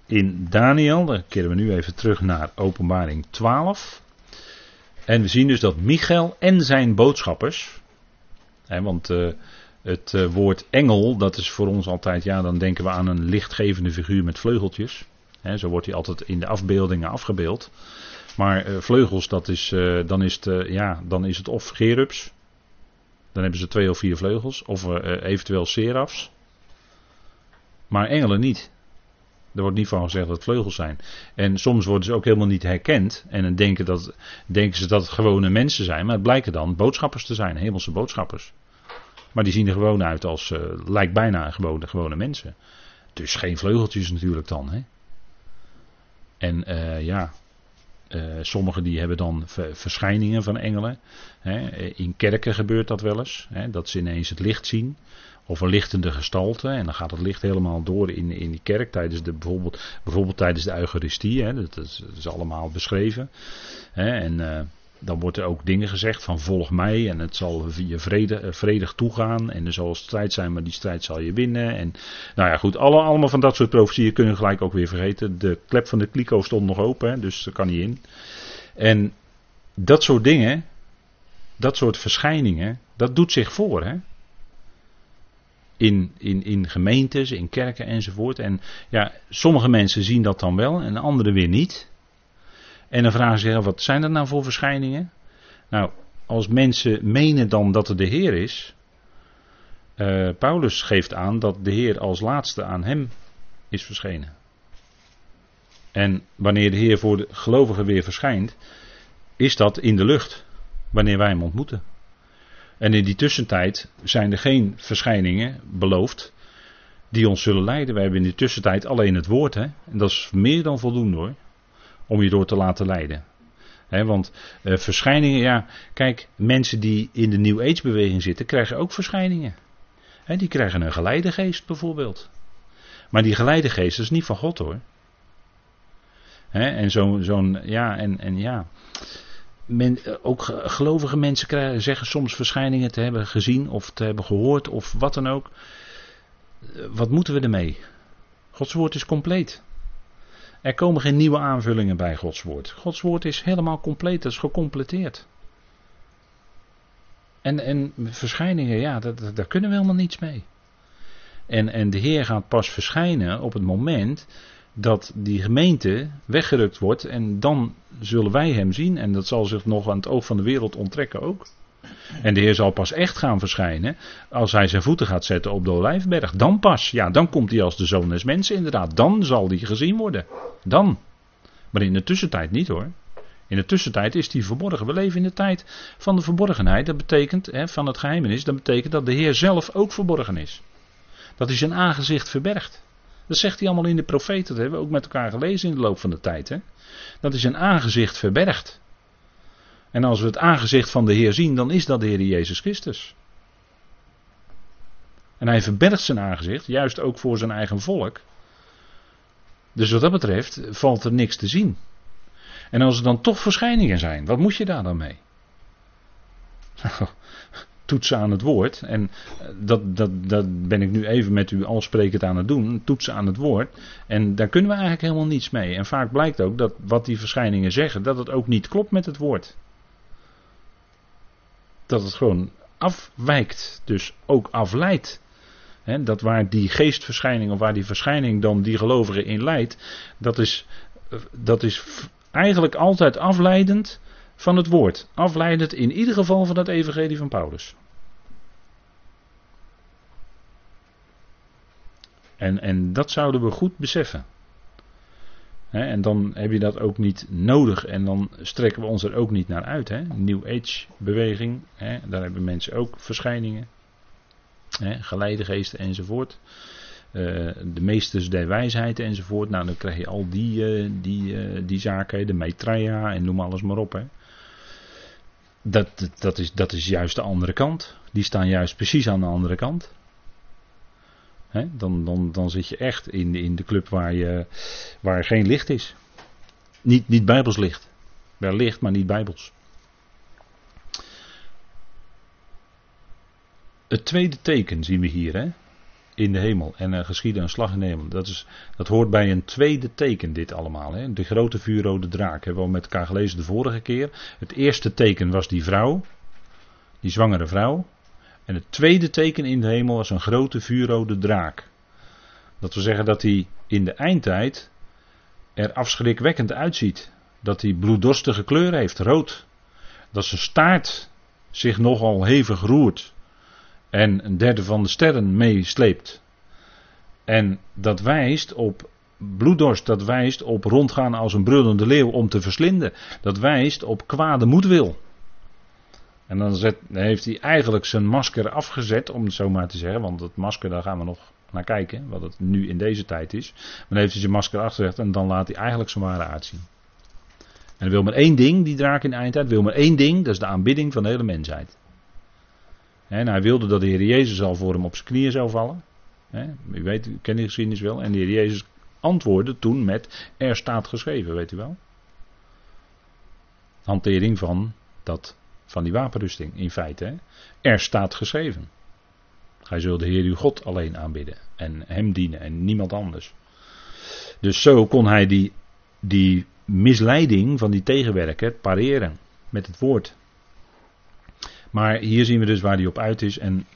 In Daniel, dan keren we nu even terug naar Openbaring 12. En we zien dus dat Michael en zijn boodschappers, hè, want uh, het uh, woord engel, dat is voor ons altijd, ja, dan denken we aan een lichtgevende figuur met vleugeltjes. Hè, zo wordt hij altijd in de afbeeldingen afgebeeld. Maar uh, vleugels, dat is, dan, is het, ja, dan is het of gerubs, dan hebben ze twee of vier vleugels, of eventueel serafs. Maar engelen niet. Er wordt niet van gezegd dat het vleugels zijn. En soms worden ze ook helemaal niet herkend. En dan denken, dat, denken ze dat het gewone mensen zijn. Maar het blijken dan boodschappers te zijn, hemelse boodschappers. Maar die zien er gewoon uit als, lijkt bijna gewone, gewone mensen. Dus geen vleugeltjes natuurlijk dan. Hè? En ja, uh, sommigen die hebben dan verschijningen van engelen. Hè? In kerken gebeurt dat wel eens. Hè? Dat ze ineens het licht zien. Of een lichtende gestalte. En dan gaat het licht helemaal door in, in die kerk. Tijdens de, bijvoorbeeld, bijvoorbeeld tijdens de Eucharistie. Hè, dat, is, dat, is, allemaal beschreven. Hè, en uh, dan wordt er ook dingen gezegd van volg mij. En het zal je vrede, uh, vredig toegaan. En er zal strijd zijn, maar die strijd zal je winnen. En nou ja, goed. Alle, allemaal van dat soort profetieën kunnen gelijk ook weer vergeten. De klep van de kliko stond nog open. Dus daar kan niet in. En dat soort dingen. Dat soort verschijningen. Dat doet zich voor. Hè in, in, in gemeentes, in kerken enzovoort. En ja, sommige mensen zien dat dan wel en anderen weer niet. En dan vragen ze zich, wat zijn dat nou voor verschijningen? Nou, als mensen menen dan dat het de Heer is. Uh, Paulus geeft aan dat de Heer als laatste aan hem is verschenen. En wanneer de Heer voor de gelovigen weer verschijnt, is dat in de lucht. Wanneer wij hem ontmoeten. En in die tussentijd zijn er geen verschijningen beloofd die ons zullen leiden. Wij hebben in die tussentijd alleen het woord. Hè? En dat is meer dan voldoende hoor. Om je door te laten leiden. He, want uh, verschijningen, ja, kijk, mensen die in de New Age beweging zitten, krijgen ook verschijningen. He, die krijgen een geleidegeest bijvoorbeeld. Maar die geleidegeest is niet van God hoor. He, en zo'n, zo'n, ja, en, en ja men, eh, ook gelovige mensen krijgen, zeggen soms verschijningen te hebben gezien of te hebben gehoord of wat dan ook. Eh, wat moeten we ermee? Gods woord is compleet. Er komen geen nieuwe aanvullingen bij Gods woord. Gods woord is helemaal compleet, dat is gecompleteerd. En, en verschijningen, ja, dat, daar kunnen we helemaal niets mee. En, en de Heer gaat pas verschijnen op het moment dat die gemeente weggerukt wordt en dan zullen wij hem zien en dat zal zich nog aan het oog van de wereld onttrekken ook. En de Heer zal pas echt gaan verschijnen als hij zijn voeten gaat zetten op de Olijfberg. Dan pas, ja, dan komt hij als de zoon des mensen inderdaad. Dan zal hij gezien worden. Dan. Maar in de tussentijd niet hoor. In de tussentijd is hij verborgen. We leven in de tijd van de verborgenheid. Dat betekent, hè, van het geheimenis, dat betekent dat de Heer zelf ook verborgen is. Dat hij zijn aangezicht verbergt. Dat zegt hij allemaal in de profeten. Dat hebben we ook met elkaar gelezen in de loop van de tijd. Hè? Dat hij zijn aangezicht verbergt. En als we het aangezicht van de Heer zien, dan is dat de Heer Jezus Christus. En hij verbergt zijn aangezicht, juist ook voor zijn eigen volk. Dus wat dat betreft valt er niks te zien. En als er dan toch verschijningen zijn, wat moet je daar dan mee? toetsen aan het woord. En eh, dat, dat, dat ben ik nu even met u al sprekend aan het doen. Toetsen aan het woord. En daar kunnen we eigenlijk helemaal niets mee. En vaak blijkt ook dat wat die verschijningen zeggen, dat het ook niet klopt met het woord. Dat het gewoon afwijkt. Dus ook afleidt. dat waar die geestverschijning of waar die verschijning dan die gelovigen in leidt, dat is, eh, dat is eigenlijk altijd afleidend van het woord. Afleidend in ieder geval van het evangelie van Paulus. En, en dat zouden we goed beseffen. En dan heb je dat ook niet nodig en dan strekken we ons er ook niet naar uit. Hè? New Age beweging, daar hebben mensen ook verschijningen. Hè? Geleidegeesten enzovoort. Uh, de meesters der wijsheid enzovoort. Nou, dan krijg je al die, uh, die, uh, die zaken, de Maitreya en noem alles maar op. Hè. Dat, dat, is, dat is juist de andere kant. Die staan juist precies aan de andere kant. Dan, dan, dan zit je echt in, in de club waar, je, waar geen licht is. Niet, niet bijbels licht. Wel licht, maar niet bijbels. Het tweede teken zien we hier. Hè? in de hemel en er geschiedde een slag in de hemel. Dat, is, dat hoort bij een tweede teken, dit allemaal. Hè? De grote vuurrode draak hebben we al met elkaar gelezen de vorige keer. Het eerste teken was die vrouw, die zwangere vrouw. En het tweede teken in de hemel was een grote vuurrode draak. Dat wil zeggen dat hij in de eindtijd er afschrikwekkend uitziet. Dat hij bloeddorstige kleur heeft, rood. Dat zijn staart zich nogal hevig roert en een derde van de sterren meesleept. En dat wijst op bloeddorst, dat wijst op rondgaan als een brullende leeuw om te verslinden. Dat wijst op kwade moedwil. En dan, heeft hij eigenlijk zijn masker afgezet, om het zo maar te zeggen. Want het masker, daar gaan we nog naar kijken, wat het nu in deze tijd is. Maar dan heeft hij zijn masker afgezet en dan laat hij eigenlijk zijn ware uitzien. En hij wil maar één ding, die draak in de eindtijd, wil maar één ding, dat is de aanbidding van de hele mensheid. En hij wilde dat de Heer Jezus al voor hem op zijn knieën zou vallen. u weet, u kent die geschiedenis wel. En de Heer Jezus antwoordde toen met: Er staat geschreven, weet u wel. Hantering van, dat, van die wapenrusting in feite. Er staat geschreven. Gij zult de Heer uw God alleen aanbidden. En hem dienen en niemand anders. Dus zo kon hij die, die misleiding van die tegenwerker pareren met het woord. Maar hier zien we dus waar hij op uit is. En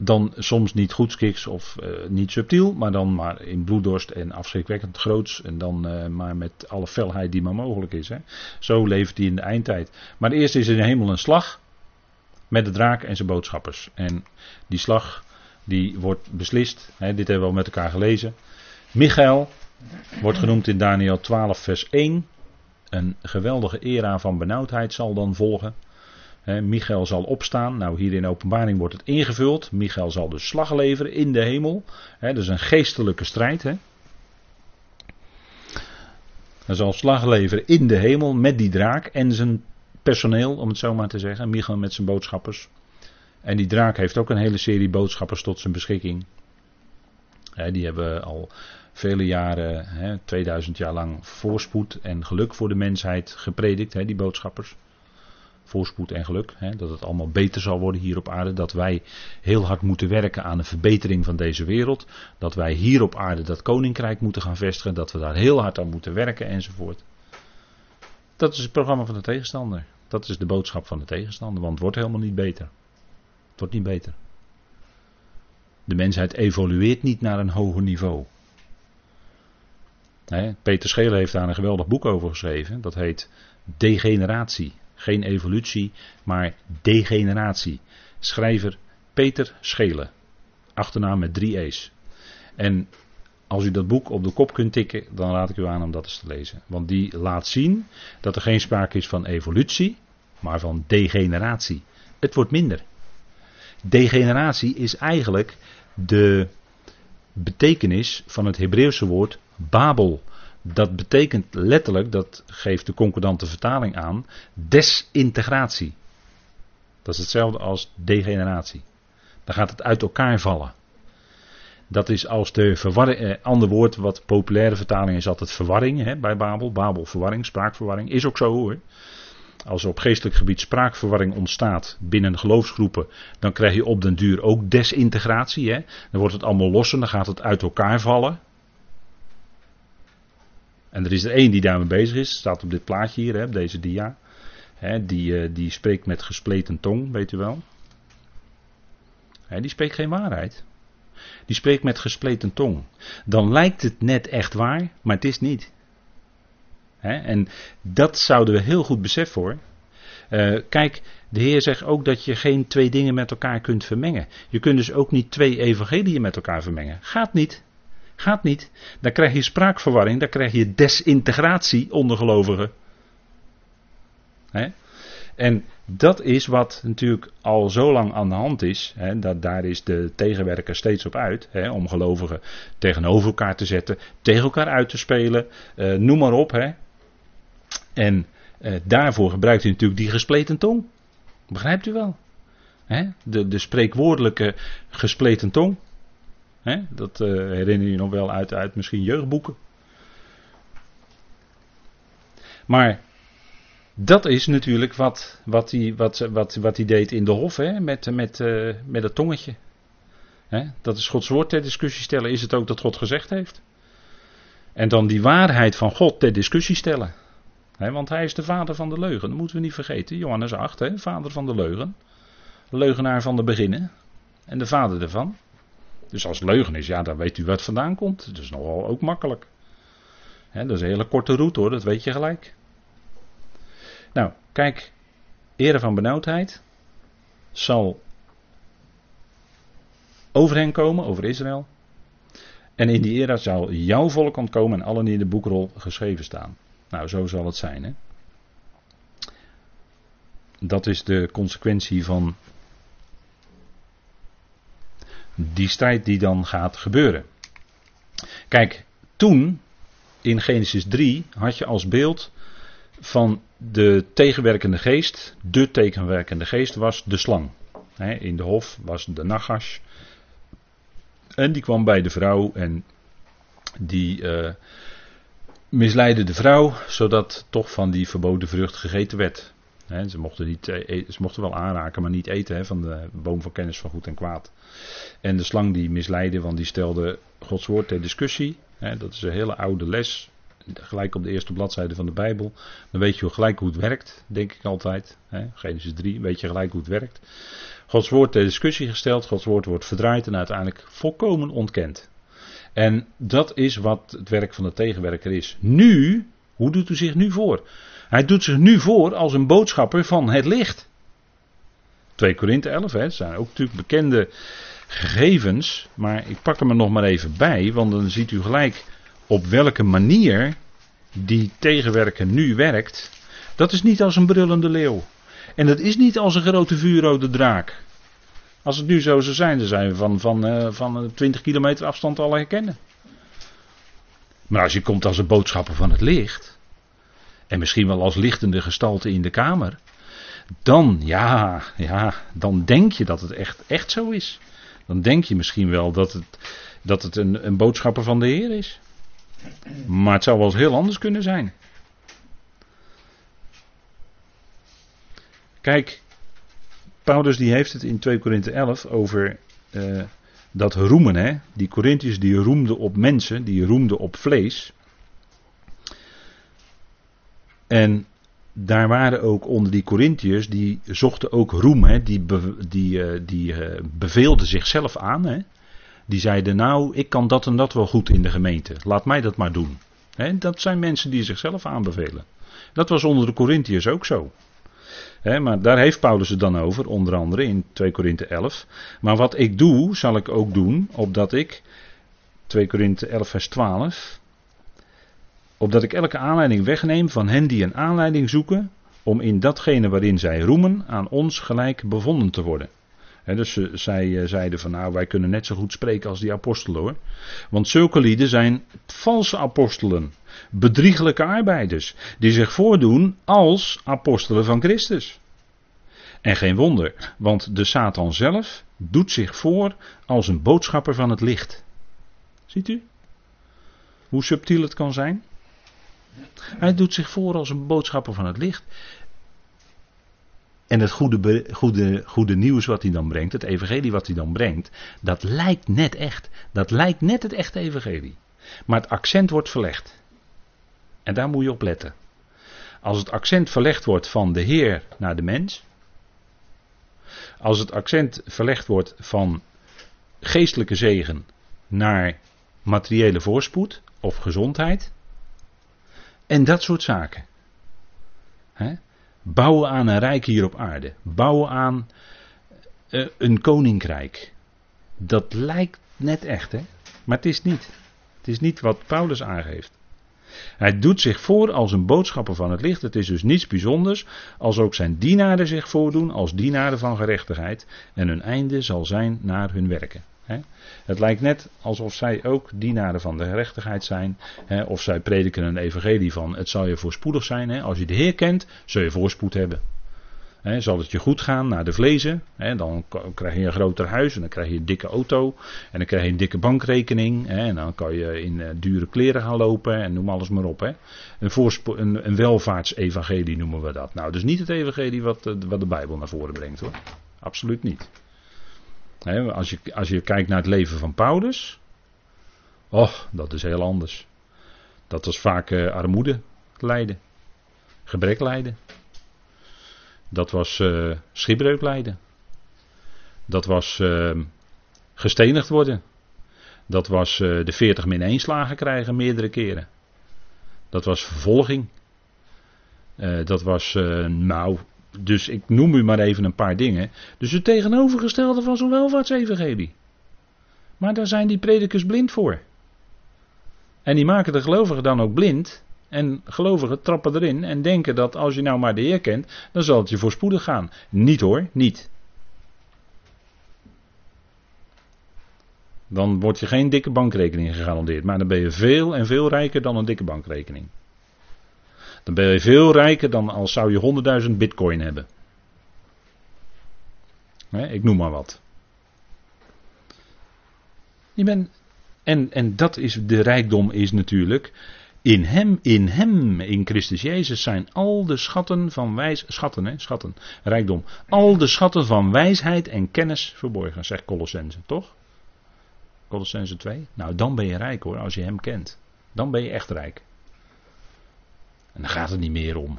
dan soms niet goedskiks of uh, niet subtiel, maar dan maar in bloeddorst en afschrikwekkend groots. En dan uh, maar met alle felheid die maar mogelijk is. Hè. Zo leeft hij in de eindtijd. Maar eerst is er in de hemel een slag met de draak en zijn boodschappers. En die slag die wordt beslist. Hè, dit hebben we al met elkaar gelezen. Michael wordt genoemd in Daniel 12 vers 1. Een geweldige era van benauwdheid zal dan volgen. Michael zal opstaan. Nou, hier in openbaring wordt het ingevuld. Michael zal dus slag leveren in de hemel. He, dat is een geestelijke strijd. He. Hij zal slag leveren in de hemel met die draak en zijn personeel, om het zo maar te zeggen. Michael met zijn boodschappers. En die draak heeft ook een hele serie boodschappers tot zijn beschikking. die hebben al vele jaren, 2000 jaar lang, voorspoed en geluk voor de mensheid gepredikt, die boodschappers voorspoed en geluk. Hè, dat het allemaal beter zal worden hier op aarde. Dat wij heel hard moeten werken aan de verbetering van deze wereld. Dat wij hier op aarde dat koninkrijk moeten gaan vestigen. Dat we daar heel hard aan moeten werken enzovoort. Dat is het programma van de tegenstander. Dat is de boodschap van de tegenstander. Want het wordt helemaal niet beter. Het wordt niet beter. De mensheid evolueert niet naar een hoger niveau. Peter Schelen heeft daar een geweldig boek over geschreven. Dat heet Degeneratie. Geen evolutie, maar degeneratie. Schrijver Peter Schelen. Achternaam met drie E's. En als u dat boek op de kop kunt tikken, dan raad ik u aan om dat eens te lezen. Want die laat zien dat er geen sprake is van evolutie, maar van degeneratie. Het wordt minder. Degeneratie is eigenlijk de betekenis van het Hebreeuwse woord Babel. Dat betekent letterlijk, dat geeft de concordante vertaling aan, desintegratie. Dat is hetzelfde als degeneratie. Dan gaat het uit elkaar vallen. Dat is als de verwarring, eh, ander woord wat populaire vertaling is altijd verwarring hè, bij Babel. Babel verwarring, spraakverwarring, is ook zo hoor. Als er op geestelijk gebied spraakverwarring ontstaat binnen geloofsgroepen, dan krijg je op den duur ook desintegratie. Hè. Dan wordt het allemaal los en dan gaat het uit elkaar vallen. En er is er één die daarmee bezig is, staat op dit plaatje hier, hè, deze dia. Hè, die, uh, die spreekt met gespleten tong, weet u wel. Hè, die spreekt geen waarheid. Die spreekt met gespleten tong. Dan lijkt het net echt waar, maar het is niet. Hè, en dat zouden we heel goed beseffen hoor. Uh, kijk, de Heer zegt ook dat je geen twee dingen met elkaar kunt vermengen. Je kunt dus ook niet twee evangeliën met elkaar vermengen. Gaat niet. Gaat niet. Dan krijg je spraakverwarring, dan krijg je desintegratie onder gelovigen. En dat is wat natuurlijk al zo lang aan de hand is. Dat, daar is de tegenwerker steeds op uit. Hè, om gelovigen tegenover elkaar te zetten, tegen elkaar uit te spelen. Eh, noem maar op. En eh, daarvoor gebruikt hij natuurlijk die gespleten tong. Begrijpt u wel? De, de spreekwoordelijke gespleten tong. Dat uh, herinner je nog wel uit, uit misschien jeugdboeken. Maar dat is natuurlijk wat, wat, hij, wat, wat, wat hij deed in de hof hè? Met, met, uh, met het tongetje. Dat is Gods woord ter discussie stellen. Is het ook dat God gezegd heeft? En dan die waarheid van God ter discussie stellen. Want hij is de vader van de leugen. Dat moeten we niet vergeten. Johannes 8, hè? vader van de leugen. Leugenaar van de beginnen. En de vader ervan. Dus als leugen is, ja, dan weet u wat vandaan komt. Dat is nogal ook makkelijk. dat is een hele korte route hoor, dat weet je gelijk. Nou, kijk, ere van benauwdheid zal over hen komen, over Israël. En in die era zal jouw volk ontkomen en allen die in de boekrol geschreven staan. Nou, zo zal het zijn. Hè? Dat is de consequentie van die strijd die dan gaat gebeuren. Kijk, toen in Genesis 3 had je als beeld van de tegenwerkende geest, de tegenwerkende geest was de slang. In de hof was de Nagas. En die kwam bij de vrouw en die uh, misleidde de vrouw, zodat toch van die verboden vrucht gegeten werd. Ze, mochten niet, e-, ze mochten wel aanraken, maar niet eten van de boom van kennis van goed en kwaad. En de slang die misleidde, want die stelde Gods woord ter discussie. dat is een hele oude les gelijk op de eerste bladzijde van de Bijbel. Dan weet je gelijk hoe het werkt, denk ik altijd. Genesis 3, weet je gelijk hoe het werkt. Gods woord ter discussie gesteld, Gods woord wordt verdraaid en uiteindelijk volkomen ontkend. En dat is wat het werk van de tegenwerker is. Nu, hoe doet u zich nu voor? Hij doet zich nu voor als een boodschapper van het licht. 2 Korinthe 11, hè, zijn ook natuurlijk bekende gegevens, maar ik pak er nog maar even bij, want dan ziet u gelijk op welke manier die tegenwerker nu werkt, dat is niet als een brullende leeuw. En dat is niet als een grote vuurrode draak. Als het nu zo zou zijn, dan zijn we van, van, uh, van 20 kilometer afstand al herkennen. Maar als je komt als een boodschapper van het licht, en misschien wel als lichtende gestalte in de kamer, dan, ja, ja, dan denk je dat het echt, echt zo is. Dan denk je misschien wel dat het, dat het een, een boodschapper van de Heer is. Maar het zou wel eens heel anders kunnen zijn. Kijk, Paulus die heeft het in 2 Korinthe 11 over uh, dat roemen. Hè? Die Corinthiërs die roemden op mensen, die roemden op vlees. En daar waren ook onder die Corinthiërs, die zochten ook roem. Hè? Die, die, uh, die uh, beveelden zichzelf aan. Hè? Die zeiden nou, ik kan dat en dat wel goed in de gemeente. Laat mij dat maar doen. dat zijn mensen die zichzelf aanbevelen. Dat was onder de Corinthiërs ook zo. maar daar heeft Paulus het dan over, onder andere in 2 Korinthe 11. Maar wat ik doe, zal ik ook doen, opdat ik, 2 Korinthe 11 vers 12, opdat ik elke aanleiding wegneem van hen die een aanleiding zoeken, om in datgene waarin zij roemen, aan ons gelijk bevonden te worden dus ze, zij eh, zeiden van nou wij kunnen net zo goed spreken als die apostelen hoor. Want zulke lieden zijn valse apostelen. Bedrieglijke arbeiders. Die zich voordoen als apostelen van Christus. En geen wonder, want de Satan zelf doet zich voor als een boodschapper van het licht. Ziet u? Hoe subtiel het kan zijn? Hij doet zich voor als een boodschapper van het licht. En het goede, goede, goede nieuws wat hij dan brengt, het evangelie wat hij dan brengt, dat lijkt net echt. Dat lijkt net het echte evangelie. Maar het accent wordt verlegd. En daar moet je op letten. Als het accent verlegd wordt van de Heer naar de mens. Als het accent verlegd wordt van geestelijke zegen naar materiële voorspoed of gezondheid. En dat soort zaken. Bouwen aan een rijk hier op aarde. Bouwen aan uh, een koninkrijk. Dat lijkt net echt, hè? Maar het is niet. Het is niet wat Paulus aangeeft. Hij doet zich voor als een boodschapper van het licht. Het is dus niets bijzonders als ook zijn dienaren zich voordoen als dienaren van gerechtigheid. En hun einde zal zijn naar hun werken. Het lijkt net alsof zij ook dienaren van de gerechtigheid zijn. Of zij prediken een evangelie van het zal je voorspoedig zijn. Als je de Heer kent, zul je voorspoed hebben zal het je goed gaan naar de vlezen, dan krijg je een groter huis en dan krijg je een dikke auto en dan krijg je een dikke bankrekening en dan kan je in uh, dure kleren gaan lopen en noem alles maar op. Een, een, een welvaartsevangelie noemen we dat. Nou, dus niet het evangelie wat, eh, wat de Bijbel naar voren brengt hoor. Absoluut niet. Als, je, als je kijkt naar het leven van Paulus, och, dat is heel anders. Dat was vaak uh, armoede lijden, gebrek lijden. Dat was uh, schipbreuk lijden. Dat was uh, gestenigd worden. Dat was uh, de 40 min 1 slagen krijgen meerdere keren. Dat was vervolging. dat was, nou, dus ik noem u maar even een paar dingen. Dus het tegenovergestelde van zo'n welvaartsevangelie. Maar daar zijn die predikers blind voor. En die maken de gelovigen dan ook blind en gelovigen trappen erin en denken dat als je nou maar de Heer kent, dan zal het je voorspoedig gaan. Niet hoor, niet. Dan word je geen dikke bankrekening gegarandeerd, maar dan ben je veel en veel rijker dan een dikke bankrekening. Dan ben je veel rijker dan als zou je 100.000 bitcoin hebben. ik noem maar wat. En, en dat is de rijkdom is natuurlijk in hem, in hem, in Christus Jezus zijn al de schatten van wijs, schatten, hè, schatten, rijkdom, al de schatten van wijsheid en kennis verborgen, zegt Colossense, toch? Colossense 2. Nou, dan ben je rijk hoor, als je hem kent. Dan ben je echt rijk. En dan gaat het niet meer om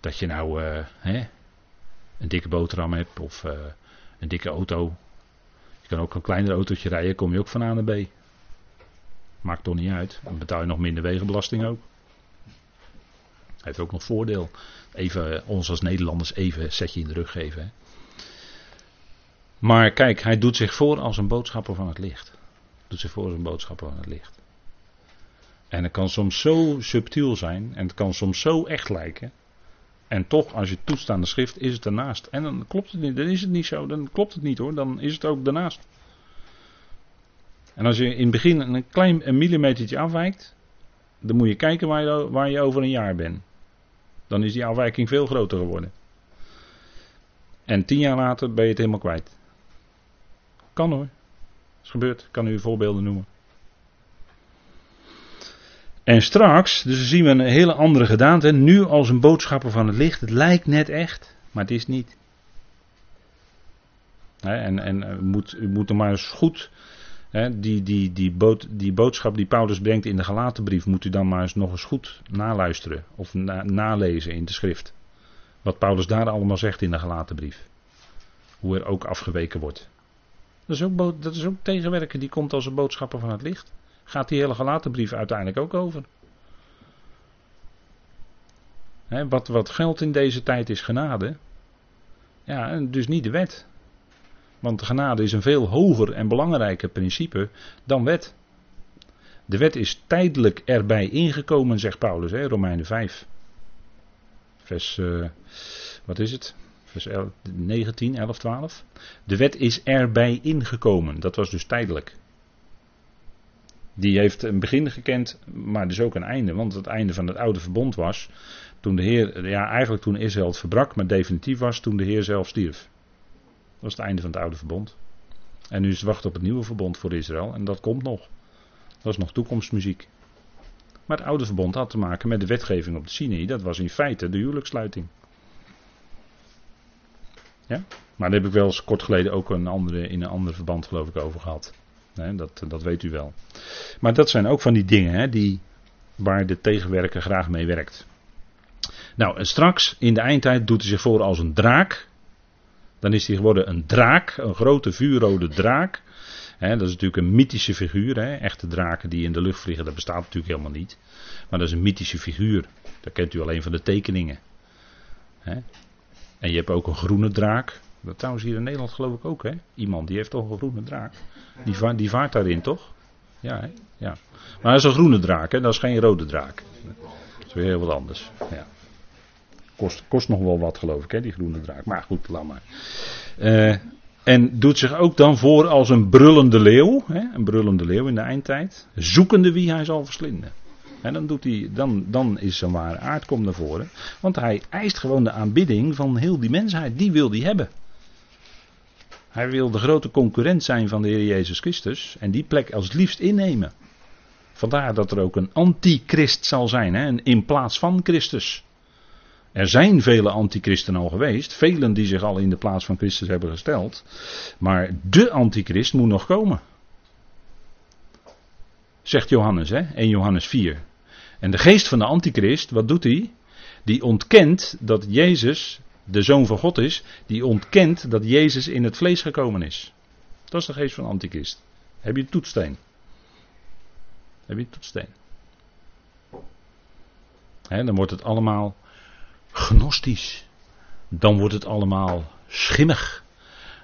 dat je nou uh, hè, een dikke boterham hebt of uh, een dikke auto. Je kan ook een kleiner autootje rijden, kom je ook van A naar B. Maakt toch niet uit. Dan betaal je nog minder wegenbelasting ook. Heeft ook nog voordeel. Even eh, ons als Nederlanders even een setje in de rug geven. Hè. Maar kijk, hij doet zich voor als een boodschapper van het licht. Doet zich voor als een boodschapper van het licht. En het kan soms zo subtiel zijn. En het kan soms zo echt lijken. En toch, als je toetst aan de schrift, is het ernaast. En dan klopt het niet. Dan is het niet zo. Dan klopt het niet hoor. Dan is het ook daarnaast. En als je in het begin een klein een millimetertje afwijkt, dan moet je kijken waar je, waar je over een jaar bent. Dan is die afwijking veel groter geworden. En tien jaar later ben je het helemaal kwijt. Kan hoor. Is gebeurd. Ik kan u voorbeelden noemen. En straks, dus zien we een hele andere gedaante. Nu als een boodschapper van het licht. Het lijkt net echt, maar het is niet. En, en u, moet, moet er maar eens goed die, die, die, bood, die boodschap die Paulus brengt in de gelaten brief moet u dan maar eens nog eens goed naluisteren of nalezen in de schrift. Wat Paulus daar allemaal zegt in de gelaten brief. Hoe er ook afgeweken wordt. Dat is ook, dat is ook tegenwerken, die komt als een boodschapper van het licht. Gaat die hele gelaten brief uiteindelijk ook over. wat, wat geldt in deze tijd is genade. Ja, dus niet de wet. Want genade is een veel hoger en belangrijker principe dan wet. De wet is tijdelijk erbij ingekomen, zegt Paulus, hè, Romeinen 5. Vers, uh, wat is het? Vers 11, 19, 11, 12. De wet is erbij ingekomen, dat was dus tijdelijk. Die heeft een begin gekend, maar dus ook een einde. Want het einde van het oude verbond was toen de Heer, ja eigenlijk toen Israël het verbrak, maar definitief was toen de Heer zelf stierf. Dat is het einde van het oude verbond. En nu is het wachten op het nieuwe verbond voor Israël. En dat komt nog. Dat is nog toekomstmuziek. Maar het oude verbond had te maken met de wetgeving op de Sinai. Dat was in feite de huwelijkssluiting. Ja? Maar daar heb ik wel eens kort geleden ook een andere, in een ander verband geloof ik over gehad. Dat, dat weet u wel. Maar dat zijn ook van die dingen hè, die, waar de tegenwerker graag mee werkt. Nou, en straks in de eindtijd doet hij zich voor als een draak. Dan is hij geworden een draak, een grote vuurrode draak. dat is natuurlijk een mythische figuur. Echte draken die in de lucht vliegen, dat bestaat natuurlijk helemaal niet. Maar dat is een mythische figuur. Dat kent u alleen van de tekeningen. En je hebt ook een groene draak. Dat trouwens hier in Nederland geloof ik ook. Hè? Iemand die heeft toch een groene draak. Die, vaart, die vaart daarin toch? Ja, hè? ja. Maar dat is een groene draak, hè? dat is geen rode draak. Dat is weer heel wat anders. Ja. Kost, kost nog wel wat, geloof ik, hè, die groene draak. Maar goed, laat maar. Uh, en doet zich ook dan voor als een brullende leeuw. Hè, een brullende leeuw in de eindtijd. Zoekende wie hij zal verslinden. En dan, doet hij, dan, dan is zijn ware aard komt naar voren. Want hij eist gewoon de aanbidding van heel die mensheid. Die wil hij hebben. Hij wil de grote concurrent zijn van de Heer Jezus Christus. En die plek als liefst innemen. Vandaar dat er ook een antichrist zal zijn. Hè, in plaats van Christus. Er zijn vele antichristen al geweest, velen die zich al in de plaats van Christus hebben gesteld, maar de antichrist moet nog komen. Zegt Johannes, hè? 1 Johannes 4. En de geest van de antichrist, wat doet hij? Die ontkent dat Jezus de zoon van God is, die ontkent dat Jezus in het vlees gekomen is. Dat is de geest van antichrist. Heb je toetsteen? Heb je toetsteen? Dan wordt het allemaal gnostisch. Dan wordt het allemaal schimmig.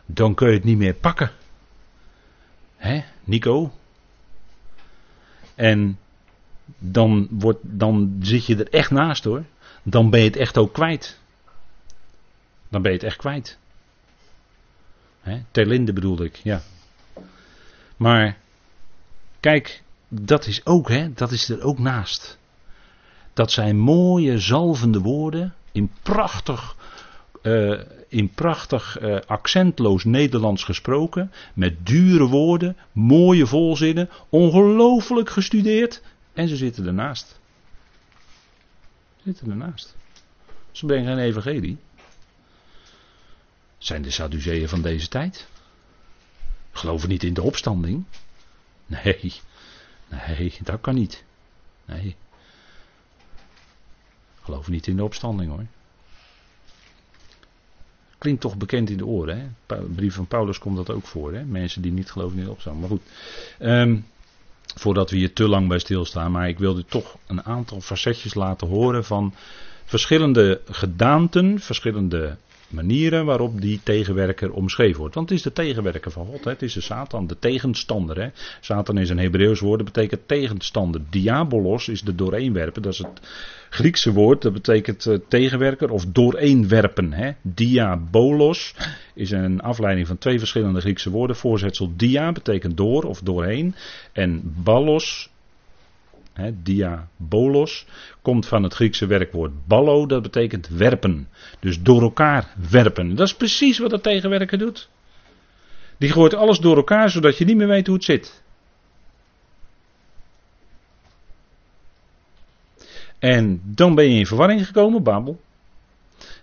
Dan kun je het niet meer pakken. Hè, Nico? En dan, wordt, dan zit je er echt naast hoor. Dan ben je het echt ook kwijt. Dan ben je het echt kwijt. Hè, Terlinde bedoelde ik, ja. Maar, kijk, dat is ook, hè, dat is er ook naast dat zijn mooie zalvende woorden in prachtig, uh, in prachtig uh, accentloos Nederlands gesproken, met dure woorden, mooie volzinnen, ongelooflijk gestudeerd en ze zitten ernaast. Ze zitten ernaast. Ze brengen geen evangelie. Zijn de Sadduceeën van deze tijd? Geloven niet in de opstanding? Nee, nee, dat kan niet. Nee. Geloof niet in de opstanding hoor. Klinkt toch bekend in de oren. Hè? Brief van Paulus komt dat ook voor. Hè? Mensen die niet geloven in de opstanding. Maar goed. Um, voordat we hier te lang bij stilstaan. Maar ik wilde toch een aantal facetjes laten horen van verschillende gedaanten. Verschillende manieren waarop die tegenwerker omschreven wordt. Want het is de tegenwerker van God. Het is de Satan, de tegenstander. Hè? Satan is een Hebreeuws woord, dat betekent tegenstander. Diabolos is de dooreenwerpen, dat is het Griekse woord, dat betekent uh, tegenwerker of dooreenwerpen. Hè? Diabolos is een afleiding van twee verschillende Griekse woorden. Voorzetsel dia betekent door of doorheen. En ballos Diabolos komt van het Griekse werkwoord ballo, dat betekent werpen. Dus door elkaar werpen. Dat is precies wat dat tegenwerker doet. Die gooit alles door elkaar zodat je niet meer weet hoe het zit. En dan ben je in verwarring gekomen, Babel.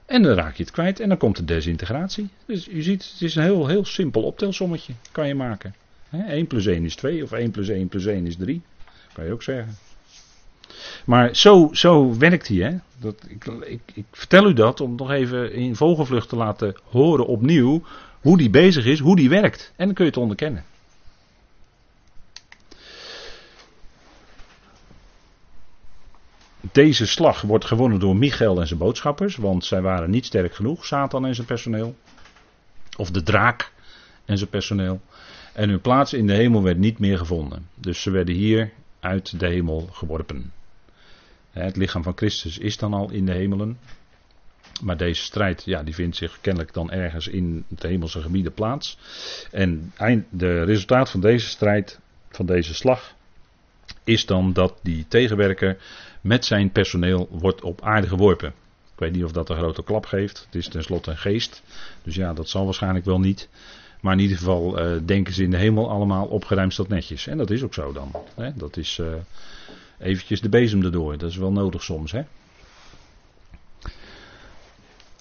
En dan raak je het kwijt en dan komt de desintegratie. Dus je ziet, het is een heel, heel simpel optelsommetje, kan je maken. He, 1 plus 1 is 2 of 1 plus 1 plus 1 is 3. Kan je ook zeggen. Maar zo, zo werkt hij. Hè? Dat, ik, ik, ik vertel u dat om nog even in vogelvlucht te laten horen opnieuw hoe die bezig is, hoe die werkt. En dan kun je het onderkennen. Deze slag wordt gewonnen door Michael en zijn boodschappers, want zij waren niet sterk genoeg, Satan en zijn personeel. Of de draak en zijn personeel. En hun plaats in de hemel werd niet meer gevonden. Dus ze werden hier uit de hemel geworpen. Het lichaam van Christus is dan al in de hemelen. Maar deze strijd, ja, die vindt zich kennelijk dan ergens in het hemelse gebieden plaats. En de resultaat van deze strijd, van deze slag, is dan dat die tegenwerker met zijn personeel wordt op aarde geworpen. Ik weet niet of dat een grote klap geeft. Het is tenslotte een geest. Dus ja, dat zal waarschijnlijk wel niet. Maar in ieder geval uh, denken ze in de hemel allemaal opgeruimd tot netjes. En dat is ook zo dan. Hè? Dat is uh, eventjes de bezem erdoor. Dat is wel nodig soms. Hè?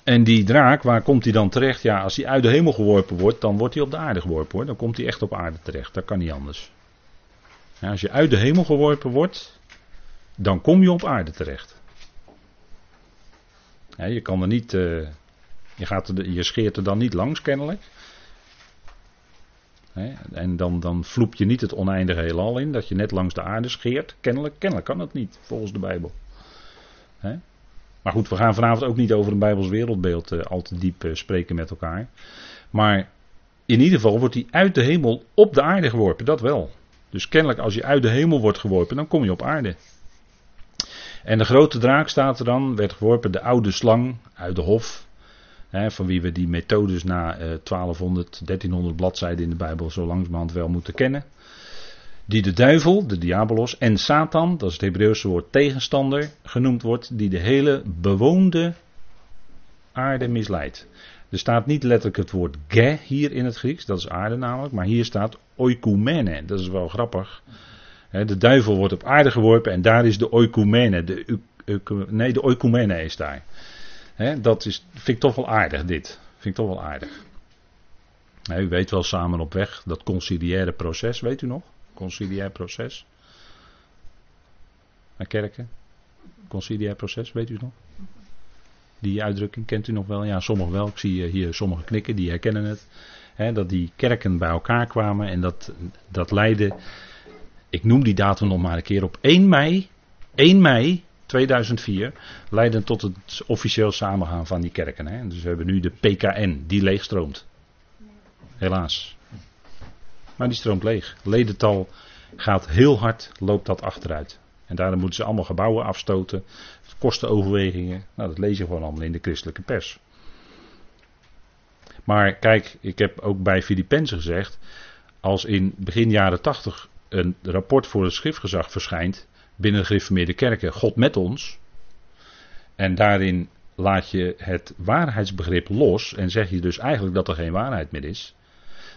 En die draak, waar komt hij dan terecht? Ja, als hij uit de hemel geworpen wordt, dan wordt hij op de aarde geworpen hoor. Dan komt hij echt op aarde terecht. Dat kan niet anders. Als je uit de hemel geworpen wordt, dan kom je op aarde terecht. Je kan er niet. Uh, je, gaat er, je scheert er dan niet langs, kennelijk. En dan, dan vloep je niet het oneindige heelal in, dat je net langs de aarde scheert. Kennelijk, kennelijk kan dat niet, volgens de Bijbel. Maar goed, we gaan vanavond ook niet over een Bijbels wereldbeeld uh, al te diep uh, spreken met elkaar. Maar in ieder geval wordt hij uit de hemel op de aarde geworpen, dat wel. Dus kennelijk als je uit de hemel wordt geworpen, dan kom je op aarde. En de grote draak staat er dan, werd geworpen, de oude slang uit de hof. Hè, van wie we die methodes na eh, 1200, 1300 bladzijden in de Bijbel zo langzamerhand wel moeten kennen. Die de duivel, de diabolos, en Satan, dat is het Hebreeuwse woord tegenstander, genoemd wordt, die de hele bewoonde aarde misleidt. Er staat niet letterlijk het woord ge hier in het Grieks, dat is aarde namelijk, maar hier staat oikumene, dat is wel grappig. De duivel wordt op aarde geworpen en daar is de oikumene, de, nee de oikumene is daar. Dat is, vind ik toch wel aardig dit, vind ik toch wel aardig. u weet wel samen op weg, dat conciliaire proces, weet u nog? Conciliair proces. Naar kerken. Conciliair proces, weet u nog? Die uitdrukking kent u nog wel? Ja, sommigen wel. Ik zie hier sommigen knikken, die herkennen het. dat die kerken bij elkaar kwamen en dat, dat leidde. Ik noem die datum nog maar een keer op 1 mei. 1 mei 2004 leidde tot het officieel samengaan van die kerken. Hè. Dus we hebben nu de PKN, die leegstroomt. Helaas. Maar die stroomt leeg. Ledental gaat heel hard, loopt dat achteruit. En daarom moeten ze allemaal gebouwen afstoten. Kostenoverwegingen. Nou, dat lees je gewoon allemaal in de christelijke pers. Maar kijk, ik heb ook bij Filippenzen gezegd. Als in begin jaren 80 een rapport voor het schriftgezag verschijnt. Binnen de gereformeerde kerken, God met ons. En daarin laat je het waarheidsbegrip los. En zeg je dus eigenlijk dat er geen waarheid meer is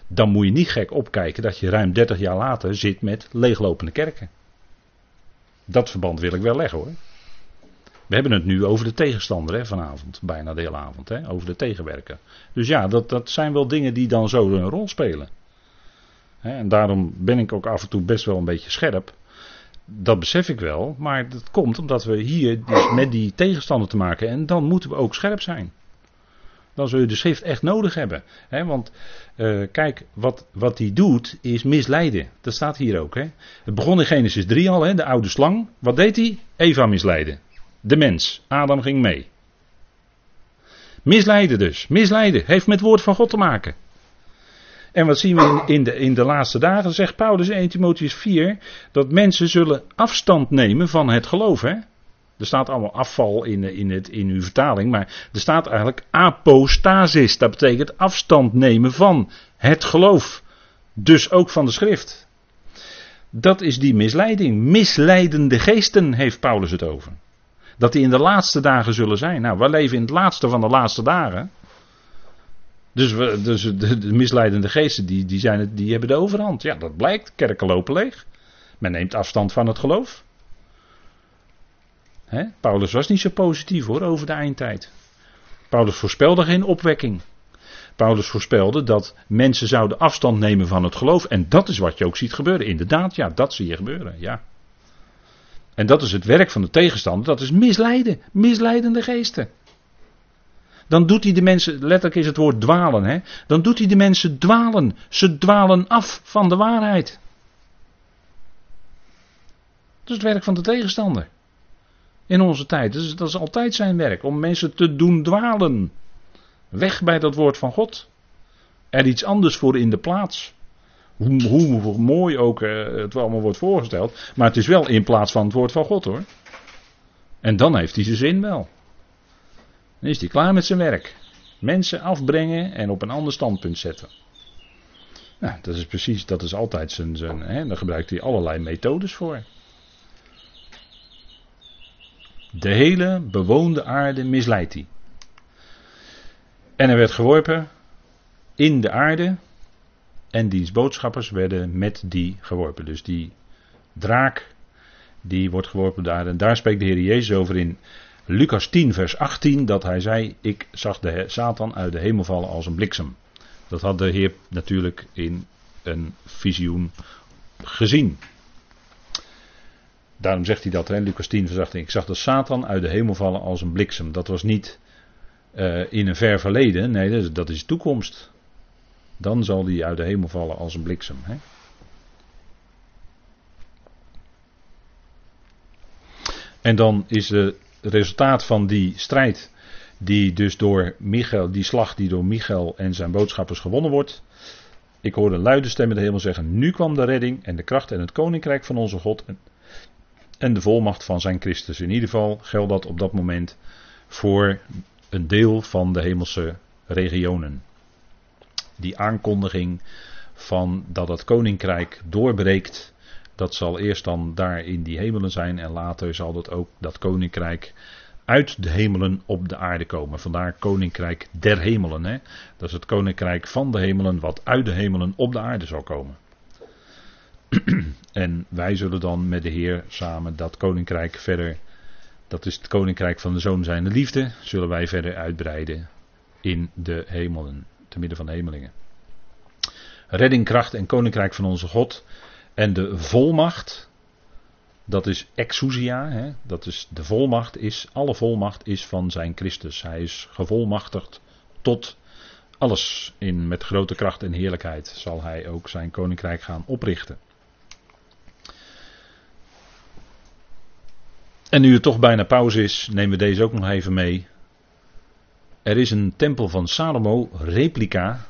dan moet je niet gek opkijken dat je ruim 30 jaar later zit met leeglopende kerken. Dat verband wil ik wel leggen hoor. We hebben het nu over de tegenstander hè, vanavond, bijna de hele avond, hè, over de tegenwerker. Dus ja, dat, dat zijn wel dingen die dan zo een rol spelen. en daarom ben ik ook af en toe best wel een beetje scherp. Dat besef ik wel, maar dat komt omdat we hier dus met die tegenstander te maken en dan moeten we ook scherp zijn dan zul je de schrift echt nodig hebben. want uh, kijk, wat, wat die doet is misleiden. Dat staat hier ook. He. Het begon in Genesis 3 al, he, de oude slang. Wat deed hij? Eva misleiden. De mens. Adam ging mee. Misleiden dus. Misleiden. Heeft met woord van God te maken. En wat zien we in, de, in de laatste dagen? Zegt Paulus in 1 Timotheus 4 dat mensen zullen afstand nemen van het geloof. Hè? Er staat allemaal afval in, in, het, in uw vertaling, maar er staat eigenlijk apostasis. Dat betekent afstand nemen van het geloof. Dus ook van de schrift. Dat is die misleiding. Misleidende geesten heeft Paulus het over. Dat die in de laatste dagen zullen zijn. Nou, we leven in het laatste van de laatste dagen. Dus, dus de, de, misleidende geesten die, die, zijn het, die hebben de overhand. Ja, dat blijkt. Kerken lopen leeg. Men neemt afstand van het geloof. Paulus was niet zo positief hoor over de eindtijd. Paulus voorspelde geen opwekking. Paulus voorspelde dat mensen zouden afstand nemen van het geloof. En dat is wat je ook ziet gebeuren. Inderdaad, ja, dat zie je gebeuren. Ja. En dat is het werk van de tegenstander. Dat is misleiden. Misleidende geesten. Dan doet hij de mensen, letterlijk is het woord dwalen, hè? dan doet hij de mensen dwalen. Ze dwalen af van de waarheid. Dat is het werk van de tegenstander in onze tijd. Dus dat is altijd zijn werk, om mensen te doen dwalen. Weg bij dat woord van God. Er iets anders voor in de plaats. Hoe, hoe mooi ook uh, het allemaal wordt voorgesteld. Maar het is wel in plaats van het woord van God hoor. En dan heeft hij zijn zin wel. Dan is hij klaar met zijn werk. Mensen afbrengen en op een ander standpunt zetten. Nou, dat is precies, dat is altijd zijn. zijn hè, daar gebruikt hij allerlei methodes voor. De hele bewoonde aarde misleidt hij. En hij werd geworpen in de aarde. En diens boodschappers werden met die geworpen. Dus die draak, die wordt geworpen daar. En daar spreekt de Heer Jezus over in Lucas 10, vers 18. Dat hij zei: Ik zag de Satan uit de hemel vallen als een bliksem. Dat had de Heer natuurlijk in een visioen gezien. Daarom zegt hij dat, hè, Lucas 10 vers 18. Ik zag de Satan uit de hemel vallen als een bliksem. Dat was niet uh, in een ver verleden, nee, dat is, is toekomst. Dan zal hij uit de hemel vallen als een bliksem. Hè. En dan is het resultaat van die strijd, die dus door Michael, die slag die door Michael en zijn boodschappers gewonnen wordt, Ik hoorde luide stemmen de hemel zeggen: Nu kwam de redding en de kracht en het koninkrijk van onze God en, en de volmacht van zijn Christus. In ieder geval geldt dat op dat moment voor een deel van de hemelse regionen. Die aankondiging van dat het koninkrijk doorbreekt, dat zal eerst dan daar in die hemelen zijn en later zal dat ook dat koninkrijk uit de hemelen op de aarde komen. Vandaar koninkrijk der hemelen. Hè? Dat is het koninkrijk van de hemelen wat uit de hemelen op de aarde zal komen. en wij zullen dan met de Heer samen dat koninkrijk verder, dat is het koninkrijk van de Zoon zijnde liefde, zullen wij verder uitbreiden in de hemelen, te midden van de hemelingen. Redding, kracht en koninkrijk van onze God en de volmacht, dat is exousia, hè? dat is de volmacht, is, alle volmacht is van zijn Christus. Hij is gevolmachtigd tot alles in met grote kracht en heerlijkheid zal hij ook zijn koninkrijk gaan oprichten. En nu het toch bijna pauze is, nemen we deze ook nog even mee. Er is een tempel van Salomo, replica,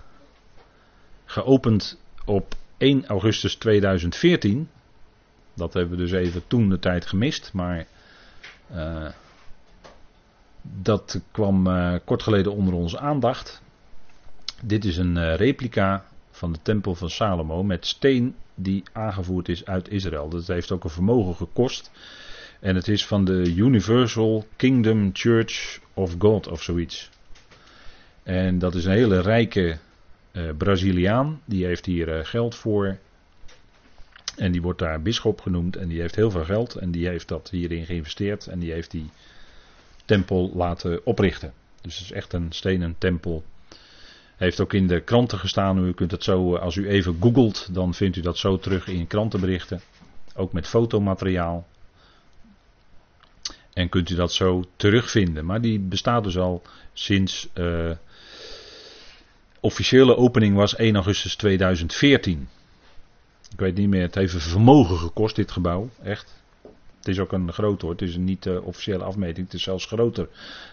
geopend op 1 augustus 2014. Dat hebben we dus even toen de tijd gemist, maar uh, dat kwam uh, kort geleden onder onze aandacht. Dit is een uh, replica van de tempel van Salomo met steen die aangevoerd is uit Israël. Dat heeft ook een vermogen gekost. En het is van de Universal Kingdom Church of God of zoiets. En dat is een hele rijke uh, Braziliaan. Die heeft hier uh, geld voor. En die wordt daar bisschop genoemd. En die heeft heel veel geld. En die heeft dat hierin geïnvesteerd. En die heeft die tempel laten oprichten. Dus het is echt een stenen tempel. Heeft ook in de kranten gestaan. U kunt het zo, eh, als u even googelt, dan vindt u dat zo terug in krantenberichten. Ook met fotomateriaal. En kunt u dat zo terugvinden. Maar die bestaat dus al sinds. Officiële opening was 1 augustus 2014. Ik weet niet meer, het heeft vermogen gekost, dit gebouw. Echt. Het is ook een groot hoor, het is een niet uh, officiële afmeting. Het is zelfs groter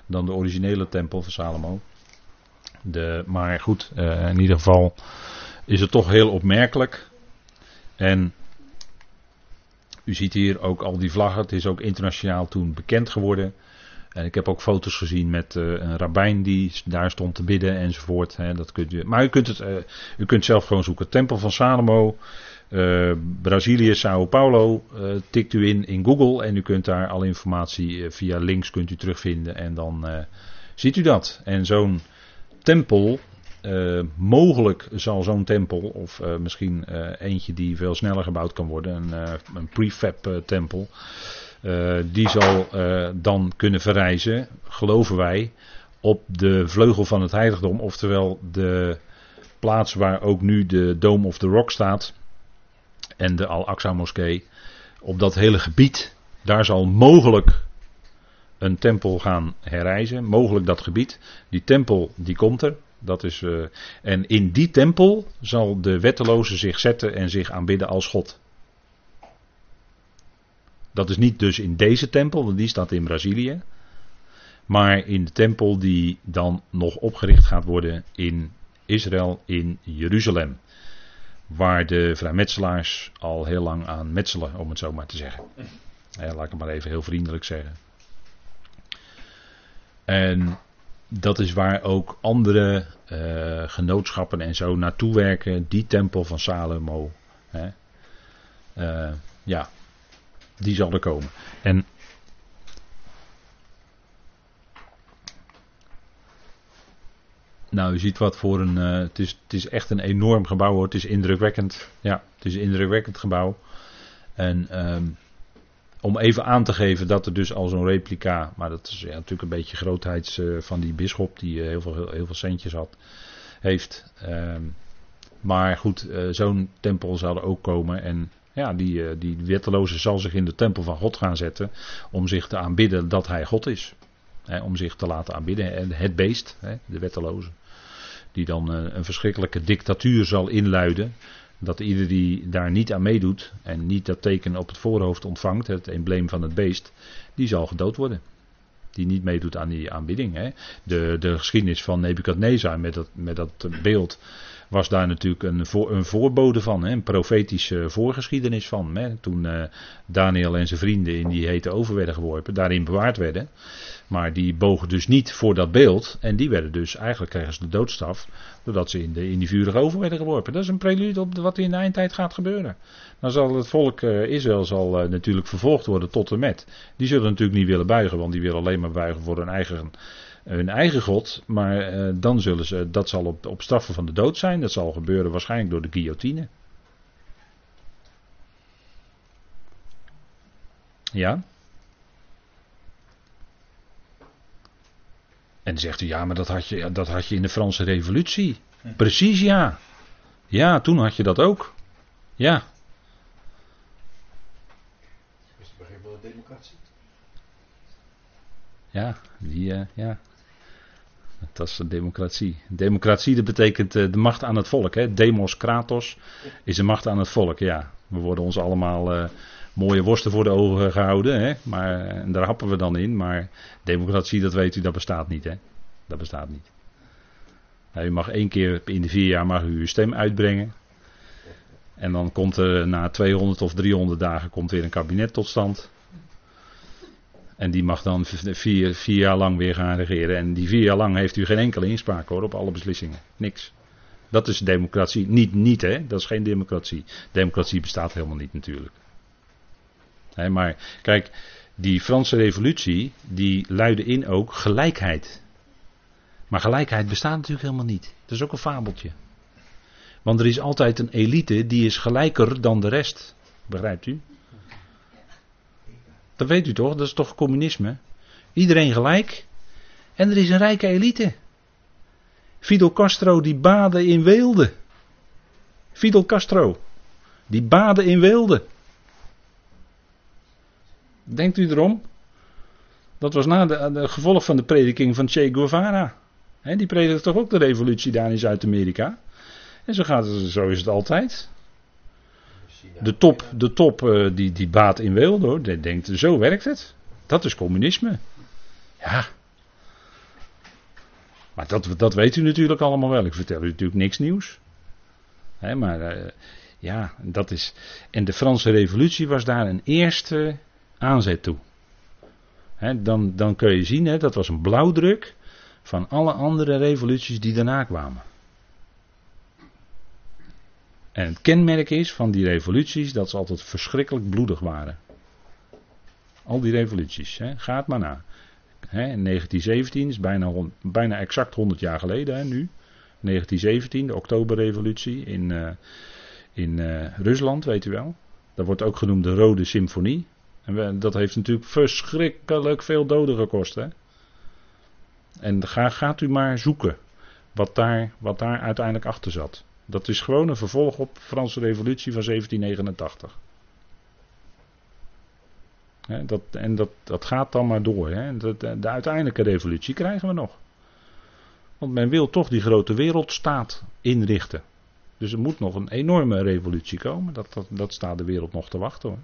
dan de originele tempel van Salomo. De, maar goed, uh, in ieder geval is het toch heel opmerkelijk. En u ziet hier ook al die vlaggen. Het is ook internationaal toen bekend geworden. En ik heb ook foto's gezien met uh, een rabbijn die daar stond te bidden enzovoort. Hè, dat kunt u, maar u kunt, het, uh, u kunt zelf gewoon zoeken. Tempel van Salomo, uh, Brazilië, Sao Paulo. tikt u in in Google en u kunt daar alle informatie via links kunt u terugvinden. En dan ziet u dat. En zo'n tempel, mogelijk zal zo'n tempel, of misschien eentje die veel sneller gebouwd kan worden, een, een prefab tempel. Uh, die zal uh, dan kunnen verrijzen, geloven wij, op de vleugel van het heiligdom, oftewel de plaats waar ook nu de Dome of the Rock staat en de Al-Aqsa moskee. Op dat hele gebied, daar zal mogelijk een tempel gaan herrijzen, mogelijk dat gebied. Die tempel die komt er, dat is, uh, en in die tempel zal de wetteloze zich zetten en zich aanbidden als God. Dat is niet dus in deze tempel, want die staat in Brazilië. Maar in de tempel die dan nog opgericht gaat worden in Israël, in Jeruzalem. Waar de vrijmetselaars al heel lang aan metselen, om het zo maar te zeggen. Ja, laat ik het maar even heel vriendelijk zeggen. En dat is waar ook andere uh, genootschappen en zo naartoe werken. Die tempel van Salomo. Hè. Uh, ja, die zal er komen. En Nou, u ziet wat voor een. Uh, het, is, het is echt een enorm gebouw hoor. Het is indrukwekkend. Ja, het is een indrukwekkend gebouw. En um, om even aan te geven dat er dus al zo'n replica. Maar dat is natuurlijk een beetje grootheids uh, van die bisschop. Die uh, heel, veel, heel, veel centjes had. Heeft. Um, maar goed, zo'n tempel zal er ook komen. En ja, die, eh, die wetteloze zal zich in de tempel van God gaan zetten om zich te aanbidden dat hij God is. om zich te laten aanbidden. Het beest, de wetteloze. Die dan eh, een verschrikkelijke dictatuur zal inluiden. Dat ieder die daar niet aan meedoet en niet dat teken op het voorhoofd ontvangt, het embleem van het beest, die zal gedood worden. Die niet meedoet aan die aanbidding. Hè. De, de geschiedenis van Nebukadnezar met dat, met dat beeld was daar natuurlijk een, voor, een voorbode van, hè, een profetische voorgeschiedenis van. Hè, toen uh, Daniel en zijn vrienden in die hete oven werden geworpen, daarin bewaard werden. Maar die bogen dus niet voor dat beeld. En die werden dus, eigenlijk kregen ze de doodstraf. Doordat ze in, de, in die vurige oven werden geworpen. Dat is een prelude op wat in de eindtijd gaat gebeuren. Dan zal het volk uh, Israël zal, uh, natuurlijk vervolgd worden tot en met. Die zullen natuurlijk niet willen buigen, want die willen alleen maar buigen voor hun eigen hun eigen God, maar uh, dan zullen ze, dat zal op, op straffen van de dood zijn. Dat zal gebeuren waarschijnlijk door de guillotine. Ja. En zegt u, ja, maar dat had je, dat had je in de Franse Revolutie. Precies, ja. Ja, toen had je dat ook. Ja. Is het democratie? Ja, die, uh, ja. Dat is democratie. Democratie dat betekent uh, de macht aan het volk. Hè? Demos kratos is de macht aan het volk. Ja, we worden ons allemaal uh, mooie worsten voor de ogen gehouden. Hè? Maar, en daar happen we dan in. Maar democratie, dat weet u, dat bestaat niet. Hè? Dat bestaat niet. Nou, u mag één keer in de vier jaar mag u uw stem uitbrengen. En dan komt er na 200 of 300 dagen komt weer een kabinet tot stand. En die mag dan vier, vier jaar lang weer gaan regeren. En die vier jaar lang heeft u geen enkele inspraak hoor op alle beslissingen. Niks. Dat is democratie. Niet, niet hè, dat is geen democratie. Democratie bestaat helemaal niet natuurlijk. Maar kijk, die Franse revolutie, die luidde in ook gelijkheid. Maar gelijkheid bestaat natuurlijk helemaal niet. Dat is ook een fabeltje. Want er is altijd een elite die is gelijker dan de rest. Begrijpt u? Dat weet u toch? Dat is toch communisme? Iedereen gelijk. En er is een rijke elite. Fidel Castro die baden in weelde. Fidel Castro. Die baden in weelde. Denkt u erom? Dat was na de, de gevolg van de prediking van Che Guevara. He, die predikte toch ook de revolutie daar in Zuid-Amerika. En zo, gaat het, zo is het altijd. De top, de top uh, die, die baat in weelde hoor. Denkt, zo werkt het. Dat is communisme. Ja. Maar dat, dat weet u natuurlijk allemaal wel. Ik vertel u natuurlijk niks nieuws. He, maar uh, ja, dat is. En de Franse Revolutie was daar een eerste aanzet toe. He, dan, dan kun je zien, he, dat was een blauwdruk van alle andere revoluties die daarna kwamen. En het kenmerk is van die revoluties dat ze altijd verschrikkelijk bloedig waren. Al die revoluties, hè, gaat maar na. Hè, in 1917 is bijna, bijna exact 100 jaar geleden hè, nu. 1917, de Oktoberrevolutie in, uh, in uh, Rusland, weet u wel. Dat wordt ook genoemd de Rode Symfonie. En dat heeft natuurlijk verschrikkelijk veel doden gekost. Hè? En ga, gaat u maar zoeken wat daar, wat daar uiteindelijk achter zat. Dat is gewoon een vervolg op de Franse Revolutie van 1789. He, dat, en dat, dat gaat dan maar door. He. De, de, de, uiteindelijke revolutie krijgen we nog. Want men wil toch die grote wereldstaat inrichten. Dus er moet nog een enorme revolutie komen. Dat, dat, dat staat de wereld nog te wachten hoor.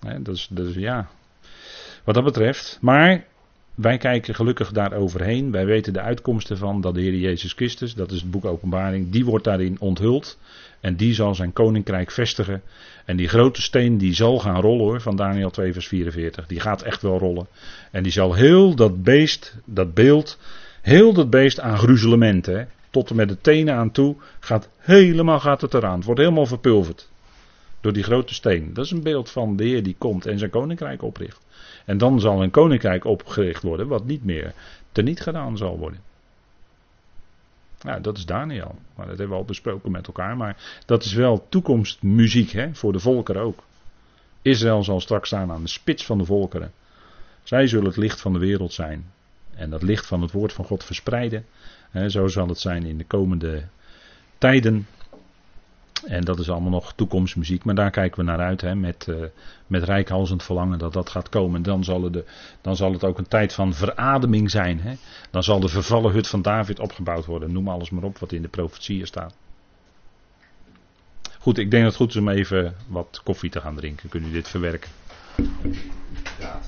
He, is ja. Wat dat betreft. Maar wij kijken gelukkig daar overheen. Wij weten de uitkomsten van dat de Heer Jezus Christus, dat is het boek Openbaring, die wordt daarin onthuld. En die zal zijn koninkrijk vestigen. En die grote steen die zal gaan rollen hoor, van Daniel 2 vers 44. Die gaat echt wel rollen. En die zal heel dat beest, dat beeld, heel dat beest aan gruzelementen, tot en met de tenen aan toe, gaat helemaal gaat het eraan. Het wordt helemaal verpulverd. Door die grote steen. Dat is een beeld van de Heer die komt en zijn koninkrijk opricht. En dan zal een koninkrijk opgericht worden wat niet meer teniet gedaan zal worden. Nou, dat is Daniel. Maar dat hebben we al besproken met elkaar. Maar dat is wel toekomstmuziek hè, voor de volkeren ook. Israël zal straks staan aan de spits van de volkeren. Zij zullen het licht van de wereld zijn. En dat licht van het woord van God verspreiden. Hè, zo zal het zijn in de komende tijden. En dat is allemaal nog toekomstmuziek, maar daar kijken we naar uit hè, met, uh, met rijkhalsend verlangen dat dat gaat komen. En dan zal, het, dan zal het ook een tijd van verademing zijn. Hè. Dan zal de vervallen hut van David opgebouwd worden. Noem alles maar op wat in de profetieën staat. Goed, ik denk dat het goed is om even wat koffie te gaan drinken. Kunnen jullie dit verwerken? Ja.